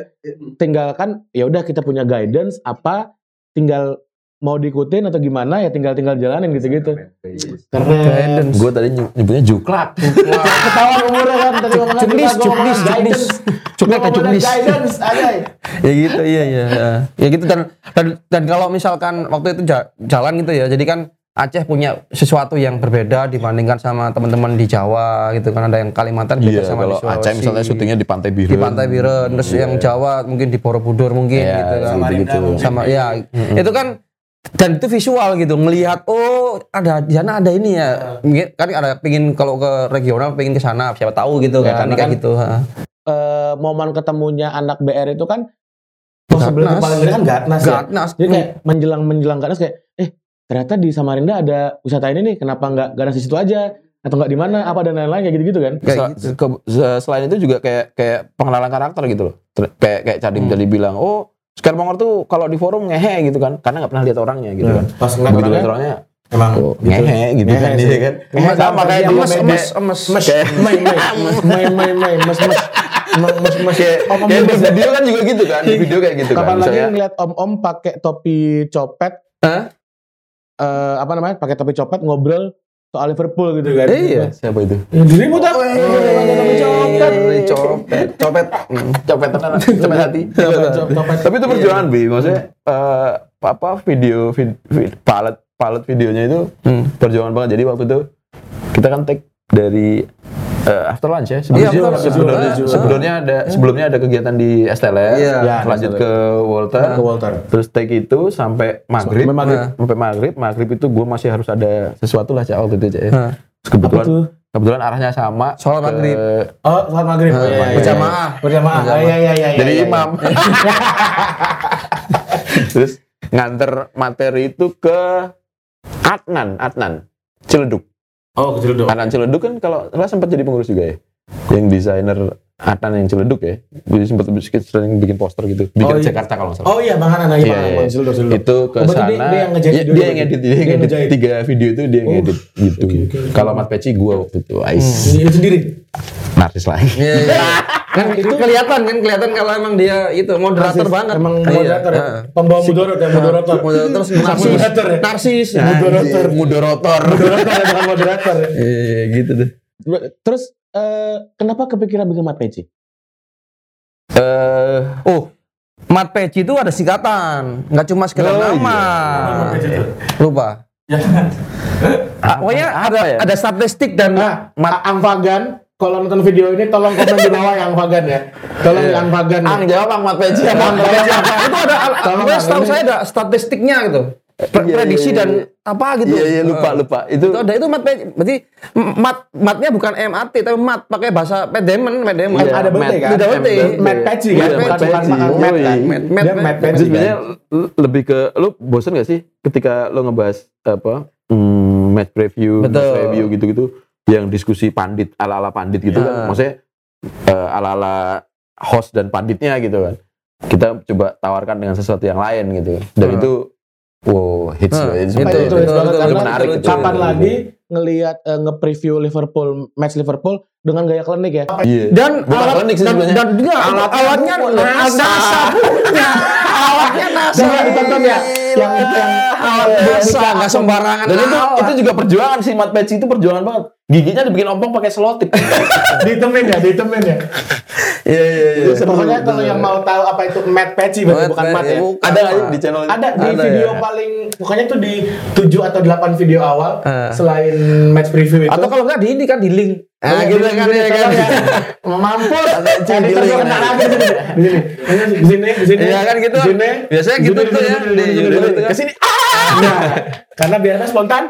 tinggalkan ya udah kita punya guidance apa tinggal mau diikutin atau gimana ya tinggal tinggal jalanin gitu-gitu. Keren gue tadi ny- nyebutnya juklak. (laughs) Ketahuan umurnya kan tadi cuknis. guidance. Cuknis, Ngomongnya cuknis. guidance aja (laughs) ya gitu iya iya ya, ya gitu dan, dan dan kalau misalkan waktu itu ja- jalan gitu ya jadi kan Aceh punya sesuatu yang berbeda dibandingkan sama teman-teman di Jawa gitu kan. Ada yang Kalimantan beda iya sama kalau di Sulawesi. Aceh misalnya syutingnya di Pantai Biru di Pantai Biren terus yang Jawa mungkin di Borobudur mungkin Iya, gitu kan. sama gitu. sama ya itu kan dan itu visual gitu melihat oh ada di sana ada ini ya. Mungkin kan ada pingin kalau ke regional pingin ke sana siapa tahu gitu Ya, kan karena kayak kan gitu ha. Eh, momen ketemunya anak BR itu kan oh, sebelum paling gede kan Gatnas ya? Gatnas. Jadi kayak menjelang menjelang Gatnas kayak ternyata di Samarinda ada wisata ini nih kenapa nggak ganas di situ aja? Atau nggak di mana? Apa dan lain-lain kayak gitu-gitu kan? Kayak gitu. Ke, selain itu juga kayak kayak pengenalan karakter gitu loh. Kayak kayak Cadim hmm. jadi bilang oh Oscar tuh kalau di forum ngehe gitu kan. Karena nggak pernah lihat orangnya gitu hmm. kan. pas nggak pernah orangnya emang oh, gitu. ngehe gitu ngehe, kan. dia iya kan? Ngehe sama kayak emes emes emes emes mes mes. Mes. Mes mes. mes mes mes kayak di video kan juga gitu kan di video kayak gitu kan, kapan mes lagi ngeliat om om pakai topi copet? Hah? Eh, apa namanya, pakai topi copet ngobrol soal Liverpool gitu kan? iya, siapa itu? Ya, dirimu tak? Topi copet. Copet copet. Copet tenan, copet hati. Tapi itu perjuangan bi, maksudnya eh, apa video, vid, vid- palet palet videonya itu Hmm. perjuangan banget. Jadi waktu itu kita kan take dari eh, after lunch ya. Iya, Sebelumnya, after lunch. sebelumnya, sebelumnya ada sebelumnya ada kegiatan di STLR, Iya. Ya, lanjut STLR. ke Walter, ke Walter. terus take itu sampai maghrib, Sampai maghrib. Nah. sampai maghrib, maghrib itu gue masih harus ada sesuatu lah cak waktu itu cak. ya. Nah. Terus kebetulan kebetulan arahnya sama. Sholat ke- maghrib. Oh, sholat maghrib. Oh, iya, iya, iya. Berjamaah. Berjamaah. Oh, iya, iya, iya. Jadi iya, iya. imam. (laughs) terus nganter materi itu ke Adnan, Adnan, Ciledug. Oh, kecil dong. Adnan Ciledug kan kalau nggak sempat jadi pengurus juga ya. Yang desainer Adnan yang Ciledug ya. Jadi sempat sering bikin poster gitu. Bikin Oh, iya. Jakarta kalau nggak salah. Oh iya, Bang Hanan, iya, Iya, Bang iya. Hanan. Cildo, Cildo. Itu ke Oh, sana. dia- dia yang ngejahit Iya, video dia yang edit, dia Dia yang edit. Tiga video itu dia yang Oh. edit gitu. Oke, oke. Kalau Mat Peci gua waktu itu, Ais. Ini sendiri. Narsis lagi. Iya, iya. (laughs) kan itu kelihatan kan kelihatan kalau emang dia itu moderator Narsis. banget. Emang Iya. moderator ya. Heeh. Pembawa mudorot ya, moderator. Moderator terus narsis. Moderator ya? Narsis. Moderator. Mudorotor. Moderator ya, bukan moderator ya. Iya, gitu deh. Terus eh, kenapa kepikiran bikin Mat Peci? Eh, Oh, Mat Peci itu ada singkatan, nggak cuma sekedar Oh, nama. iya. Lupa. Ah, pokoknya ada ya? ada statistik dan Nah, Mat Amfagan kalau nonton video ini tolong komen di bawah yang Fagan ya. Tolong Iya. yang Fagan. Ang jawab Ang Mat Peci. itu ada Tolong, setahu ini- saya ada statistiknya gitu Pre- Iya, prediksi iya, dan iya. apa gitu Iya iya lupa lupa itu. itu ada itu mat berarti mat matnya bukan MAT tapi mat pakai bahasa pedemen pedemen Iya, ada bete kan? Ada bete. Matt Peci Iya, kan? Bukan Peci. Kan? Peci Itu kan? sebenarnya lebih ke lu bosen gak sih ketika lu ngebahas apa hmm, match preview, match Betul. review gitu-gitu yang diskusi pandit ala-ala pandit gitu Ah. kan. Maksudnya eh, ala-ala host dan panditnya gitu kan. Kita coba tawarkan dengan sesuatu yang lain gitu. Dan Ah. itu wow hits Ah, loh. itu, itu hits banget itu karena menarik itu itu. Kapan Betul. lagi ngelihat eh, nge-preview Liverpool match Liverpool dengan gaya klinik ya? Iya. dan Bukan alat klinik sih dan, sebenarnya. dan juga Alatnya. NASA, NASA. punya alatnya NASA Coba ditonton ya, yang yang alat NASA nggak sembarangan Dan itu alat. itu juga perjuangan sih Mat Peci itu perjuangan banget. Giginya dibikin ompong pakai selotip. (laughs) ditemen ya, ditemen ya. Iya iya iya Pokoknya kalau yang mau tahu apa itu Matt berarti Matt bukan Peci, Matt ya. bukan. Ada di channel? Ada di Ada video ya? paling pokoknya tuh di 7 atau 8 video awal Eh. selain match preview itu. atau kalau nggak di ini kan di link Oh, nah, gitu kan ya (laughs) kan Editor di gua link. kena lagi di sini. Di sini. Di sini. Iya kan gitu. Biasanya gitu tuh ya, kan. Ke sini. Ah. Nah, karena biarnya spontan.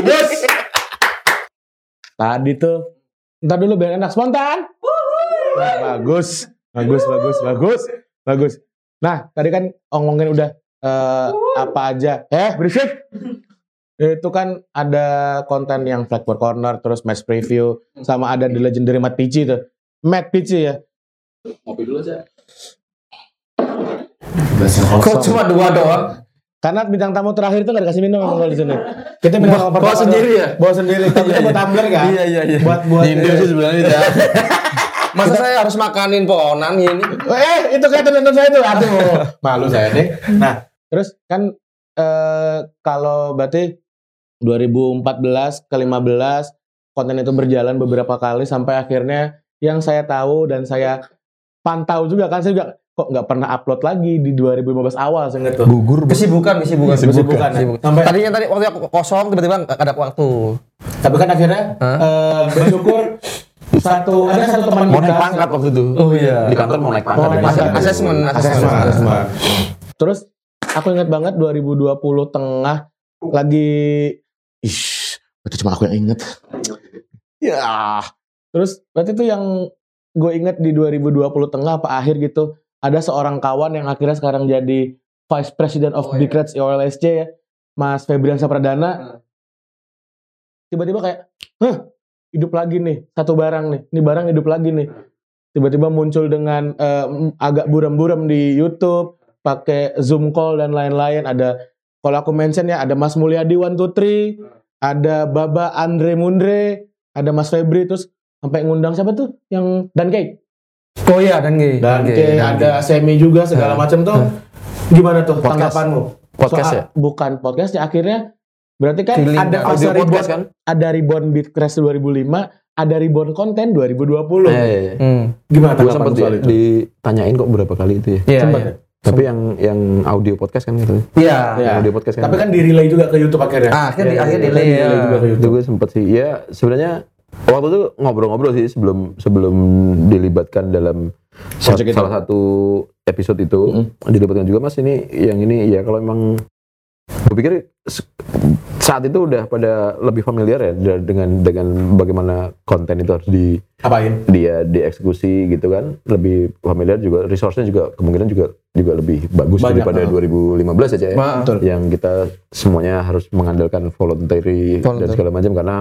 Bagus. Tadi tuh Ntar dulu biar enak spontan. Nah, bagus, bagus, bagus, bagus, bagus. Nah, tadi kan ngomongin udah eh, apa aja. Eh, berisik. Itu kan ada konten yang Blackboard Corner, terus match preview, sama ada The Legendary Matt Pici tuh. Matt Pici ya. Ngopi dulu aja. kok cuma dua doang Karena bintang tamu terakhir itu gak dikasih minum emang kalau di sini. Kita minum Bawa- bawa sendiri ya? Bawa sendiri. Tapi kita buat tumbler kan? iya iya iya Buat buat. Indo sih sebenarnya tidak. (laughs) masa saya harus makanin pohonan ini Eh, itu kayak teman saya tuh. Aduh, (laughs) malu saya nih. Nah, terus kan eh kalau berarti 2014 ke 15 konten itu berjalan beberapa kali sampai akhirnya yang saya tahu dan saya pantau juga kan saya juga kok nggak pernah upload lagi di 2015 awal saya ingat tuh. Gugur. kesibukan kesibukan Kesibukan, ya. Sampai tadinya tadi waktu aku kosong tiba-tiba nggak ada waktu tapi kan akhirnya Hah? eh, bersyukur satu ada satu teman Mau kita naik pangkat waktu itu. oh iya Di kantor mau naik pangkat. pangkat. Asesmen, Asesmen, asesmen. Terus aku ingat banget 2020 tengah lagi ish, itu cuma aku yang inget. ya. Terus berarti itu yang gue inget di 2020 tengah apa akhir gitu ada seorang kawan yang akhirnya sekarang jadi Vice President of Big Reds OLSC ya, Mas Febrian Sapradana. Tiba-tiba kayak, hah, hidup lagi nih, satu barang nih, ini barang hidup lagi nih. Tiba-tiba muncul dengan eh, agak buram-buram di YouTube, pakai Zoom call dan lain-lain. Ada, kalau aku mention ya, ada Mas Mulyadi One Two Three, ada Baba Andre Mundre, ada Mas Febri, terus sampai ngundang siapa tuh? Yang Dan Cake. oh iya dan gay Dan Cake, ada Semi juga segala macam tuh. Gimana tuh Podcast. tanggapanmu? Podcast Soal- ya? Bukan podcast ya akhirnya berarti kan Feeling ada audio fase rebound, kan? ada rebound Bitcrash 2005, ada rebound konten 2020. Eh, iya, iya. hmm. Gimana Gue sempat soal itu? ditanyain kok berapa kali itu ya. iya Sempat iya ya? Tapi yang yang audio podcast kan gitu. iya Iya. Audio podcast kan. Tapi kan di relay juga ke YouTube akhirnya. ah akhirnya di Iya, akhirnya iya, delay iya, ya relay juga ke itu YouTube. gue sempet sih ya sebenarnya waktu itu ngobrol-ngobrol sih sebelum sebelum dilibatkan dalam itu. salah satu episode itu dilibatkan juga mas ini yang ini ya kalau emang gue pikir saat itu udah pada lebih familiar ya dengan dengan bagaimana konten itu harus di Apain? dia dieksekusi gitu kan lebih familiar juga resource-nya juga kemungkinan juga juga lebih bagus Banyak, daripada ah. 2015 aja ya Ma- Betul. yang kita semuanya harus mengandalkan voluntary, dan Voluntary. segala macam karena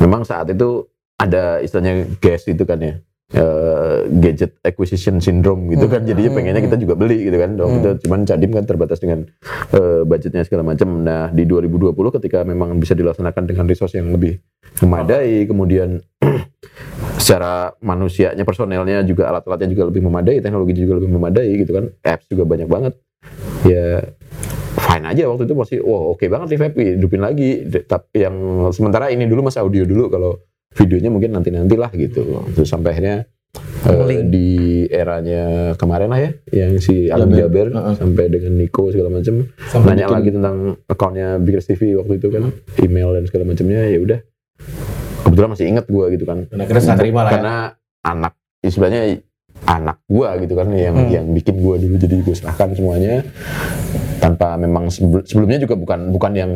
memang saat itu ada istilahnya gas itu kan ya eh, gadget acquisition syndrome gitu kan. Jadinya hmm, pengennya kita juga beli gitu kan. Dong kita cuman Cadim kan terbatas dengan eh, budgetnya segala macam. Nah di 2020 ketika memang bisa dilaksanakan dengan resource yang lebih memadai kemudian (clears throat) secara manusianya personelnya juga alat-alatnya juga lebih memadai teknologi juga lebih memadai gitu kan. Apps juga banyak banget. Ya fine aja waktu itu masih wah oke banget nih Vape hidupin lagi. Tapi yang sementara ini dulu mas audio dulu kalau videonya mungkin nanti nantilah gitu terus sampai akhirnya Link. di eranya kemarin lah ya yang si Alam Jaber. Jaber Heeh. sampai dengan Nico segala macam nanya bikin- lagi tentang akunnya Big Rest TV waktu itu kan email dan segala macamnya ya udah kebetulan masih inget gue gitu kan akhirnya serah terima lah ya. karena anak ya sebenarnya anak gue gitu kan yang Hmm. yang bikin gue dulu jadi gue serahkan semuanya tanpa memang sebel- sebelumnya juga bukan bukan yang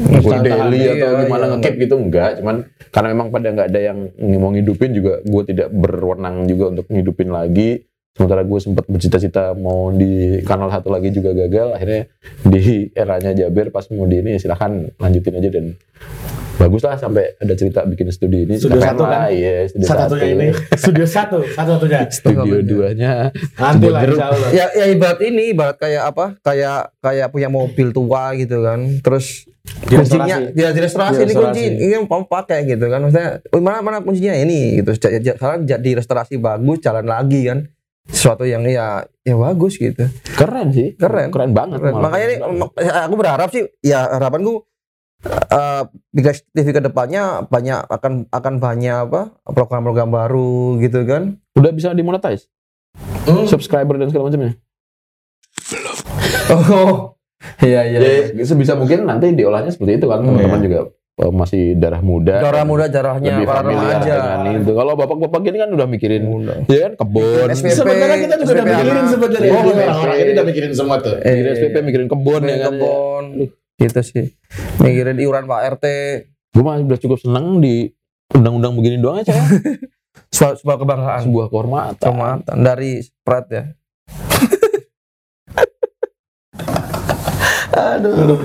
gue daily atau iya, gimana iya. ngekip gitu enggak cuman karena memang pada nggak ada yang mau ngidupin juga gue tidak berwenang juga untuk ngidupin lagi sementara gue sempat bercita-cita mau di kanal satu lagi juga gagal akhirnya di eranya Jaber pas mau di ini ya silahkan lanjutin aja dan bagus lah sampai ada cerita bikin studi ini. Studio Silahkan satu lah, kan? iya, studio Satu-satunya satu. ini. Studio satu, satu-satunya. (laughs) studio duanya. Nanti lah ya ya ibarat ini ibarat kayak apa? Kayak kayak punya mobil tua gitu kan. Terus Di kuncinya restorasi. ya di restorasi Di ini kunci. ini yang mau pakai gitu kan. Maksudnya oh, mana mana kuncinya? Ini gitu. Sekarang jadi restorasi bagus jalan lagi kan. Sesuatu yang ya ya bagus gitu. Keren sih. Keren. keren banget Keren. makanya ini aku berharap sih ya harapanku eh Bigas TV ke depannya banyak akan akan banyak apa program-program baru gitu kan. Udah bisa dimonetize? Subscriber dan segala macamnya? Oh. (laughs) Iya iya ya sebisa mungkin nanti diolahnya seperti itu kan teman-teman juga eh, masih darah muda darah muda darahnya lebih para familiar remaja dengan itu. Kalau bapak-bapak gini kan udah mikirin Muda. ya kan kebun. SPP, Sebenarnya kita juga udah SPP mikirin anak. sebenarnya. Oh, Orang-orang ini udah mikirin semua tuh. Eh, mikirin SPP mikirin kebun ya mikirin kan kebun gitu sih mikirin iuran Pak RT gue mah udah cukup seneng di undang-undang begini doang aja (laughs) sebuah, sebuah kebanggaan sebuah kehormatan kehormatan dari spread ya (laughs) Aduh.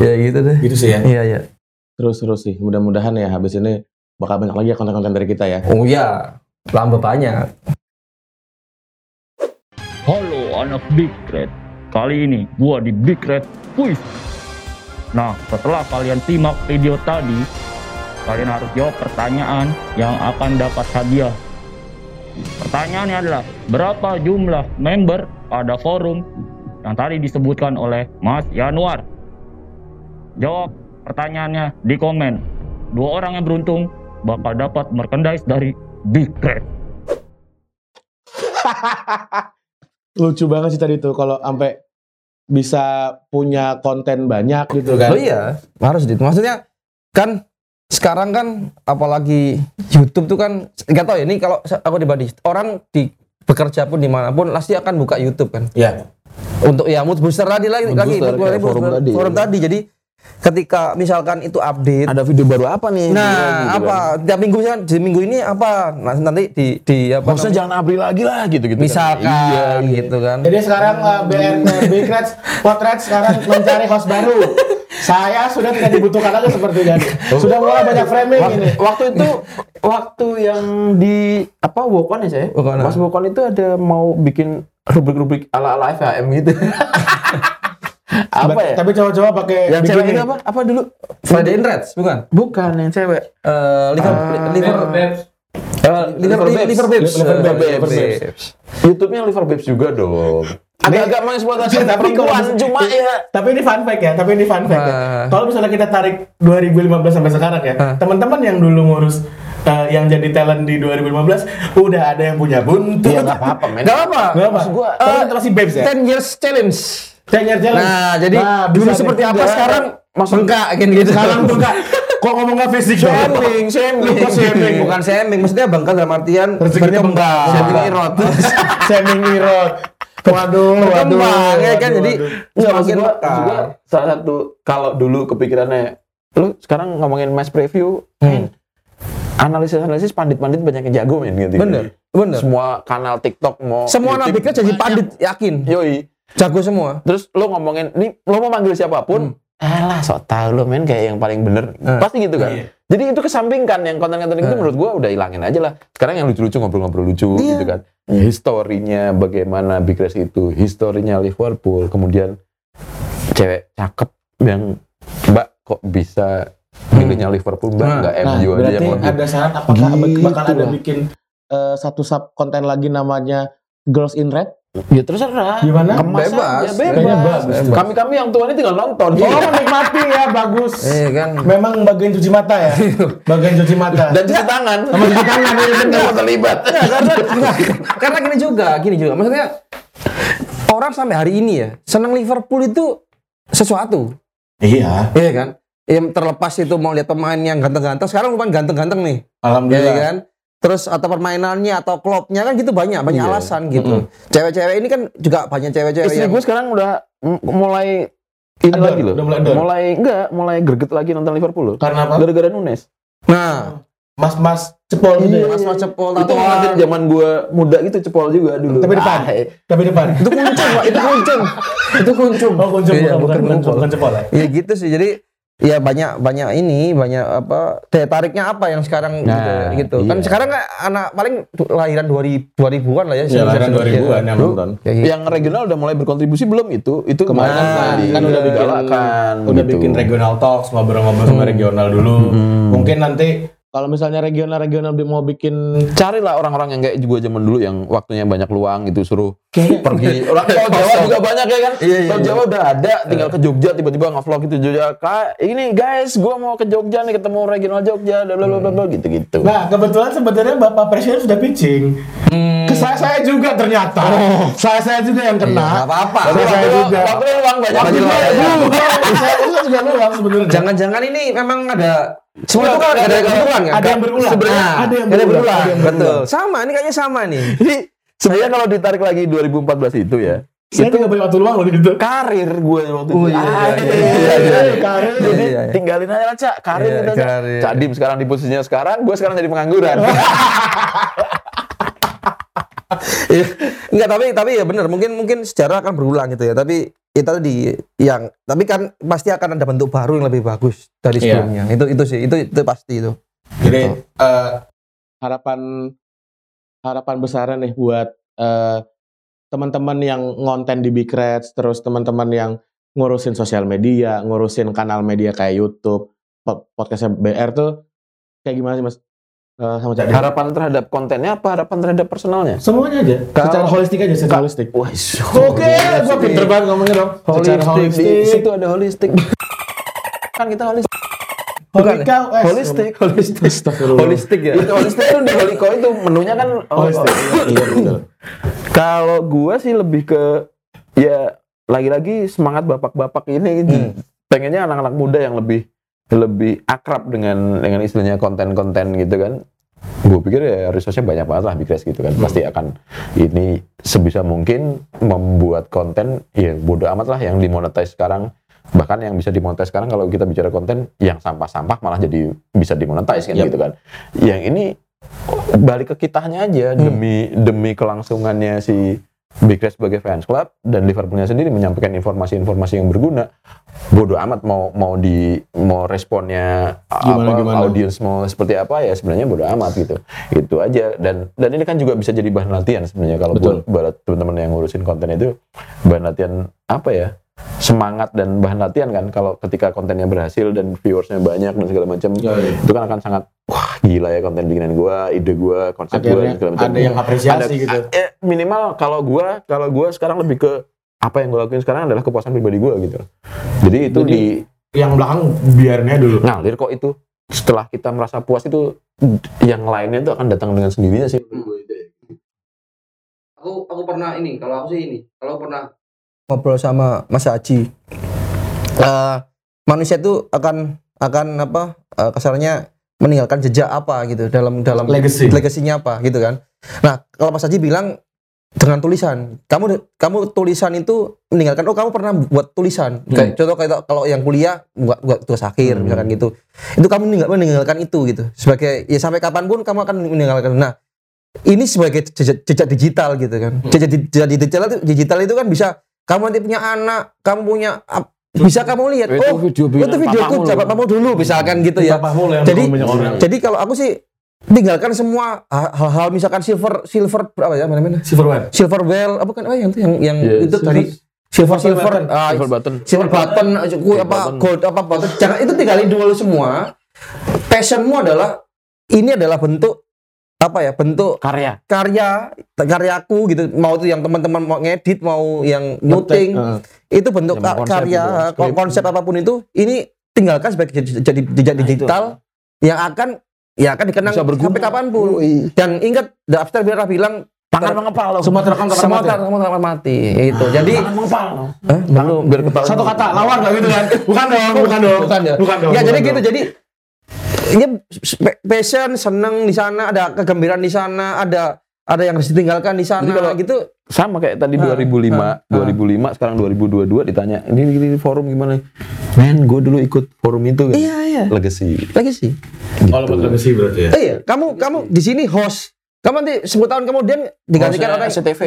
ya gitu deh Gitu sih ya. iya iya Terus terus sih. Mudah-mudahan ya habis ini bakal banyak lagi ya konten-konten dari kita ya. oh iya lambah banyak Halo anak Big Red. Kali ini gua di Big Red Quiz. Nah, setelah kalian simak video tadi, kalian harus jawab pertanyaan yang akan dapat hadiah. Pertanyaannya adalah, berapa jumlah member pada forum yang tadi disebutkan oleh Mas Yanuar? Jawab pertanyaannya di komen. Dua orang yang beruntung bakal dapat merchandise dari Big Red. (laughs) Lucu banget sih tadi tuh kalau sampai bisa punya konten banyak gitu kan. oh iya harus gitu maksudnya kan sekarang kan apalagi YouTube tuh kan nggak tahu ya ini kalau aku dibanding orang di bekerja pun di mana pun pasti akan buka YouTube kan Ya. untuk ya mood booster tadi lagi Mood lagi booster, mood forum tadi. forum tadi jadi ketika misalkan itu update. Ada video baru apa nih? Nah Gitu kan. apa? tiap minggu kan di minggu ini apa? Nah, nanti di di apa namanya, jangan April lagi lah gitu gitu misalkan iya, gitu kan. Jadi sekarang uh, BRT Big Reds Potret sekarang mencari host baru. Saya sudah tidak dibutuhkan lagi sepertinya. nih. Sudah mulai banyak framing ini. waktu itu waktu yang di apa Wokon ya saya Wokon, Mas Wokon itu ada mau bikin rubrik-rubrik ala ala FHM gitu (laughs) apa ya Tapi cowok-cowok pakai yang cewek itu apa apa dulu Friday in Reds bukan bukan yang cewek Eh, liver Ah, liver Eh, liver Babes. liver babes Liver Eh, Babes. YouTube-nya Liver Babes juga dong agak-agak mengeksploitasi Tapi perempuan mis- cuma ya Tapi ini fun fact ya, tapi ini fun fact ya. Ah. Kalau misalnya kita tarik 2015 sampai sekarang ya, Ah. teman-teman yang dulu ngurus eh, yang jadi talent di 2015 udah ada yang punya buntut. Iya nggak apa-apa men Gak apa Nggak apa. Maksud gua, Tapi eh, masih babes ya. 10 years challenge Tenyer challenge. nah jadi Nah, dulu seperti apa sekarang maksud- enggak gitu Sekarang tuh enggak. Kok ngomongnya fisik dong? shaming shaming Kok shaming? bukan shaming maksudnya bangkal dalam artian berkembang Shaming irot (laughs) Shaming irot. Waduh, waduh. ya kan jadi. Nggak, gua mekar salah satu kalau dulu kepikirannya lu sekarang ngomongin match preview Hmm. analisis analisis pandit-pandit banyak yang jago men gitu bener bener semua kanal TikTok mau semua nabi jadi banyak. pandit yakin yoi jago semua terus lu ngomongin nih lu mau manggil siapa pun alah sok tau lu men kayak yang paling bener Hmm. pasti gitu kan Iya. jadi itu kesampingkan yang konten-konten itu Hmm. menurut gua udah hilangin aja lah sekarang yang lucu-lucu ngobrol-ngobrol lucu Iya. gitu kan historinya bagaimana Big Race itu historinya Liverpool kemudian cewek cakep yang mbak kok bisa milihnya Liverpool mbak Nah, nggak Nah, MU aja berarti yang lebih ada saran apakah Gitu bakal ada lah. bikin eh, satu sub konten lagi namanya Girls in Red? Ya terserah Gimana? kemas Bebas. aja, Kayaknya bebas, bagus. kami kami yang tua ini tinggal nonton Oh, menikmati ya, bagus. eh kan Memang bagian cuci mata ya? bagian cuci mata. dan cuci tangan sama cuci tangan ya bener. Nggak terlibat Nah, karena enggak, karena gini juga, gini juga. Maksudnya orang sampai hari ini ya senang Liverpool itu sesuatu, Iya. iya kan? ya terlepas itu mau lihat pemain yang ganteng-ganteng sekarang pemain ganteng-ganteng nih Alhamdulillah. kan terus atau permainannya atau klubnya kan gitu banyak banyak Iya. alasan gitu cewek-cewek ini kan juga banyak cewek-cewek Istri yang gue sekarang udah m- mulai ini Ador, lagi loh. udah mulai ador. Mulai enggak, mulai greget lagi nonton Liverpool loh. Karena apa? Gara-gara Nunes. nah Mas-mas cepol gitu ya. mas mas cepol itu ngeliatin zaman gue muda gitu cepol juga dulu. Tapi depan. Ah, eh. Tapi depan. itu kuncung pak itu kuncung itu kuncung Oh, kuncung Iya, bukan, bukan, bukan, kuncung. bukan cepol ya. ya gitu sih jadi ya banyak banyak ini banyak apa daya tariknya apa yang sekarang Nah, gitu, gitu. kan iya. sekarang kan anak paling lahiran 2000 2000-an lah ya Ya, lahiran Iya. 2000-an yang nonton. Gitu. Yang regional udah mulai berkontribusi belum itu? Itu Kemarin kemarin kan, tadi. kan udah bikin digalakan udah gitu. bikin regional talks ngobrol-ngobrol sama regional dulu. Hmm. Mungkin nanti kalau misalnya regional-regional bi- mau bikin Carilah orang-orang yang kayak gue zaman dulu yang waktunya banyak luang gitu suruh pergi. (laughs) Orang Tol Jawa juga banyak ya kan? Iya, iya, Tol iya. Jawa udah ada, tinggal ke Jogja tiba-tiba nge-vlog gitu Jogja. Kak, ini guys, gue mau ke Jogja nih ketemu regional Jogja, bla bla bla bla gitu-gitu. Nah, kebetulan sebenarnya Bapak Presiden sudah pitching. Ke saya saya juga ternyata. Saya saya juga yang Iya, kena. nggak apa-apa. Saya saya juga. waktu luang banyak juga. Saya juga luang (laughs) sebenarnya. jangan-jangan ini memang ada semua itu kan ada kebetulan kan Ada yang berulang. sebenarnya Ada yang yang berulang. yang betul sama ini kayaknya sama nih Jadi sebenarnya kalau ditarik lagi 2014 itu ya, Saya juga banyak waktu luang loh di situ. karir gue waktu itu. Oh, iya, Ah, iya, iya, iya, iya. Karir. Jadi Iya, iya. tinggalin aja lah, Cak. Karir Iya, gitu. Cak Dim sekarang di posisinya sekarang, gue sekarang jadi pengangguran. (laughs) (laughs) Iya. Enggak tapi tapi ya benar mungkin mungkin sejarah akan berulang gitu ya tapi itu tadi yang tapi kan pasti akan ada bentuk baru yang lebih bagus dari Iya. sebelumnya itu itu sih itu itu pasti itu Jadi eh, harapan harapan besarnya nih buat eh, teman-teman yang ngonten di Big Reds, terus teman-teman yang ngurusin sosial media, ngurusin kanal media kayak YouTube, po- podcastnya BR tuh kayak gimana sih mas? Eh, sama Cak? Harapan terhadap kontennya apa harapan terhadap personalnya? Semuanya aja, Kalau- secara holistik aja, secara holistik. Wah, Oke, gua pinter banget ngomongnya dong. Secara holistik. Di holistik. situ ada holistik. kan kita holistik. Bukan, Holikau, eh, Holistik, holistik. Holistik ya Itu holistik tuh di Holiko itu menunya kan Holistik. Iya betul. Kalau gua sih lebih ke ya lagi-lagi semangat bapak-bapak ini Hmm. pengennya anak-anak muda yang lebih lebih akrab dengan dengan istilahnya konten-konten gitu kan. Gue pikir ya resource-nya banyak banget lah Big Rest gitu kan. Pasti akan ini sebisa mungkin membuat konten ya bodo amat lah yang dimonetize sekarang. Bahkan yang bisa dimonetize sekarang kalau kita bicara konten yang sampah-sampah malah jadi bisa dimonetize kan Yap. gitu kan. Yang ini balik ke kitanya aja demi demi kelangsungannya si Big Reds sebagai fans club dan Liverpoolnya sendiri menyampaikan informasi-informasi yang berguna. Bodoh amat mau mau di mau responnya Gimana, apa gimana? audiens mau seperti apa ya sebenarnya bodoh amat gitu. Itu aja dan dan ini kan juga bisa jadi bahan latihan sebenarnya kalau Betul. buat buat teman-teman yang ngurusin konten itu bahan latihan apa ya? Semangat dan bahan latihan kan kalau ketika kontennya berhasil dan viewersnya banyak dan segala macam Ya, iya. itu kan akan sangat wah gila ya konten bikinan gua ide gua konsep gua Akhirnya segala macam ada yang apresiasi Ada- gitu. eh, minimal kalau gua kalau gua sekarang lebih ke apa yang gua lakuin sekarang adalah kepuasan pribadi gua gitu jadi itu Jadi- di Yang belakang biarnya dulu. ngalir kok itu setelah kita merasa puas itu yang lainnya itu akan datang dengan sendirinya sih aku aku pernah ini kalau aku sih ini kalau pernah ngobrol sama Mas Haji. Eh, manusia itu akan akan apa eh, kasarnya meninggalkan jejak apa gitu dalam dalam Legacy. legasinya apa gitu kan. Nah kalau Mas Haji bilang dengan tulisan kamu kamu tulisan itu meninggalkan oh kamu pernah buat tulisan? Kayak contoh kayak kalau yang kuliah buat buat tugas akhir Hmm. misalkan gitu. Itu kamu meninggal, meninggalkan itu gitu. Sebagai ya sampai kapan pun kamu akan meninggalkan. Nah ini sebagai jejak, jejak digital gitu kan. Jejak, di- jejak digital itu digital itu kan bisa kamu nanti punya anak kamu punya bisa kamu lihat Itu oh video itu videoku loh. kamu dulu misalkan gitu ya jadi jadi kalau aku sih tinggalkan semua ha- hal-hal misalkan silver silver apa ya mana mana Silverware. silver whale apa kan apa yang itu yang yang Yes. itu dari silver silver button. ah, silver button silver button ku- apa button. gold apa button jangan itu tinggalin dulu semua passionmu adalah ini adalah bentuk apa ya bentuk karya karya karyaku gitu mau itu yang teman-teman mau ngedit mau yang nyuting Heeh. itu bentuk ka- konsep karya gitu, skrip. konsep apa pun itu ini tinggalkan sebagai jadi jadi jejak digital yang akan ya akan dikenang sampai kapan pun dan ingat The Upstairs pernah bilang Tangan mengepal loh. Semua terekam semua mati. terekam terekam mati. Itu. Jadi Tangan mengepal loh. Hah? belum Biar ketahuan. Satu kata lawan nggak gitu kan? (laughs) Bukan dong, bukan dong. bukan ya. Bukan dong. Ya bukan jadi gitu. Jadi ini passion, seneng di sana, ada kegembiraan di sana, ada ada yang harus ditinggalkan di sana Jadi kalau- gitu. Sama kayak tadi Ah, 2005, ah, 2005 sekarang 2022 ditanya, ini, ini, ini forum gimana? Men, gue dulu ikut forum itu kan. Iya, iya. Legacy. Lagi sih. Oh, buat legacy berarti ya. Eh, iya, kamu kamu di sini host. Kamu nanti 10 tahun kemudian digantikan Hostnya orang SCTV.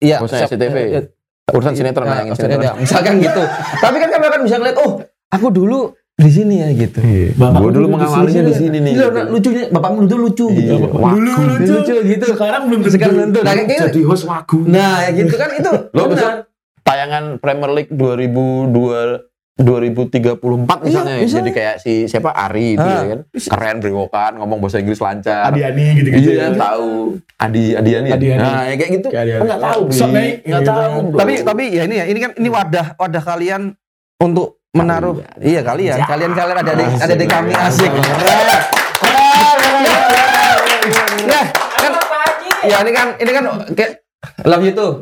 Iya, Hostnya siap- SCTV. eh, Urusan sinetron Nah, maksudnya sinetron. ada, misalkan gitu. Tapi kan kamu akan bisa ngeliat, oh, aku dulu di sini ya gitu. Bapak Gue dulu di mengawalinya sini di sini nih. Iya, nah, lucunya bapakmu dulu lucu gitu. Iya, Dulu waku. lucu, gitu. Sekarang belum tentu. Sekarang tentu. Nah, kayak gitu. Jadi host wagu. Nah, ya gitu kan itu. (laughs) Lo benar. bisa tayangan Premier League 2002 2034 misalnya Iya, bisa. jadi kayak si siapa Ari itu Ah, ya kan keren brewokan ngomong bahasa Inggris lancar Adiani gitu-gitu. iya tahu Adi Adiani ya? Adiani. nah ya kayak gitu nggak tahu nggak Gitu tahu. Tapi tapi ya ini ya, ini kan ini wadah wadah kalian untuk menaruh iya kalian kalian kalian ada di ada di kami asik. Nah, kan ya ini kan ini kan kayak love you tuh.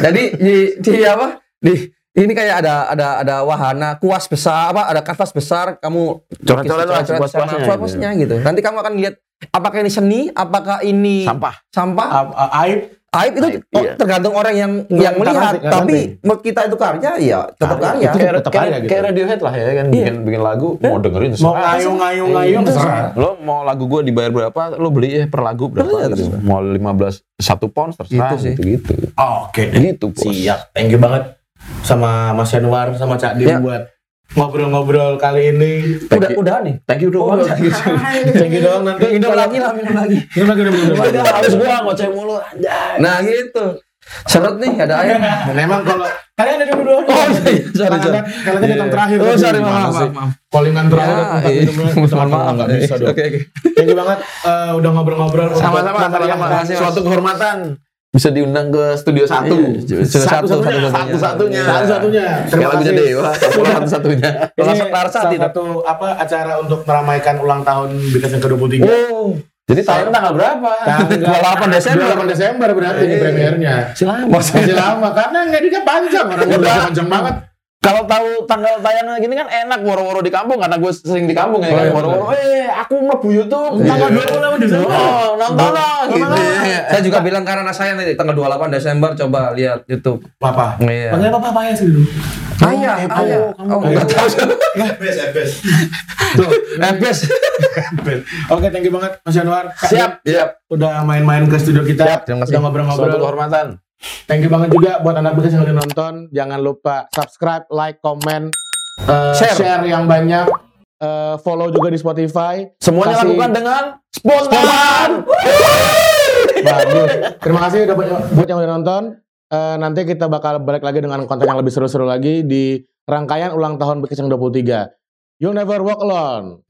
Jadi di, di apa? Di ini kayak ada ada ada wahana kuas besar apa ada kanvas besar kamu Coret-coret kuas-kuasnya kuas-kuasnya gitu. Nanti kamu akan lihat apakah ini seni, apakah ini sampah sampah A- a- Aib. Aib itu Aib, oh, iya. tergantung orang yang Nggak, yang melihat. nggak Tapi menurut kita itu karya, ya tetap Karya. karya. Itu kayak, tetap kayak, karya gitu. kayak Radiohead lah ya kan bikin bikin lagu mau dengerin Mau ngayung ngayung ngayung terserah. lo mau lagu gue dibayar berapa lo beli ya per lagu berapa Iya, gitu. terserah. mau 15 satu pound terserah Gitu sih. gitu gitu Oke. gitu bos. Siap. Thank you banget sama Mas Januar sama Cak Dim Ya. buat ngobrol-ngobrol kali ini. Udah udah nih. thank you Oh, doang udah. Thank you (laughs) doang nanti. Minum lagi lah, minum lagi. Minum lagi, minum lagi. Udah, habis gua ngoceh mulu. Nah gitu. Seret nih ada ayam. Dan emang kalau kalian ada dulu. Oh iya, sorry, Kalian sorry. kalian kan datang terakhir. Oh sorry maaf maaf. maaf. Callingan terakhir Ya, tempat iya. minumnya. Mohon maaf. Enggak bisa dong. Oke oke. Thank you banget eh, udah ngobrol-ngobrol. Sama-sama, yang sama-sama. Suatu kehormatan bisa diundang ke studio satu. Iya, studio satu, Satu-satunya. Satu-satunya. Satu-satunya. Kayak Terima lagunya kasih. Dewa, satu-satunya. Ini Langsung Larsat salah itu. satu apa acara untuk meramaikan ulang tahun Bikas yang ke-23. Oh. Jadi tayang tanggal berapa? Tanggal 28 Desember. 28 Desember berarti ini Iya. premiernya. Masih lama. Masih lama karena ngeditnya panjang orangnya udah panjang banget. Kalau tahu tanggal tayangnya gini kan enak woro-woro di kampung karena gue sering di kampung ya Oh, kan. iya, Woro-woro, eh aku mlebu YouTube tanggal Iya. 28 Desember. Oh, nonton lah gitu. Saya juga bilang karena saya nanti tanggal 28 Desember coba lihat YouTube. Apa? Iya. Panggil apa apa ya sih dulu? Ayah, ayah. Oh, enggak tahu. Ebes, ebes. Tuh, Ebes. (laughs) Oke, thank you banget Mas Januar. Siap, siap. Udah main-main ke studio kita. Siap, terima kasih. Udah Suatu ngobrol-ngobrol. kehormatan. Thank you banget juga buat anak bekas yang udah nonton. Jangan lupa subscribe, like, komen, eh, Share. share. yang banyak. Eh, follow juga di Spotify. Semuanya Kasih- lakukan dengan spontan. Bagus. Terima kasih udah buat, buat yang udah nonton. Eh, nanti kita bakal balik lagi dengan konten yang lebih seru-seru lagi di rangkaian ulang tahun Bekis yang 23. You'll never walk alone.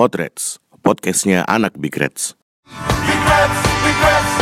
Potrex, podcastnya anak Big Reds. Big Reds, Big Reds,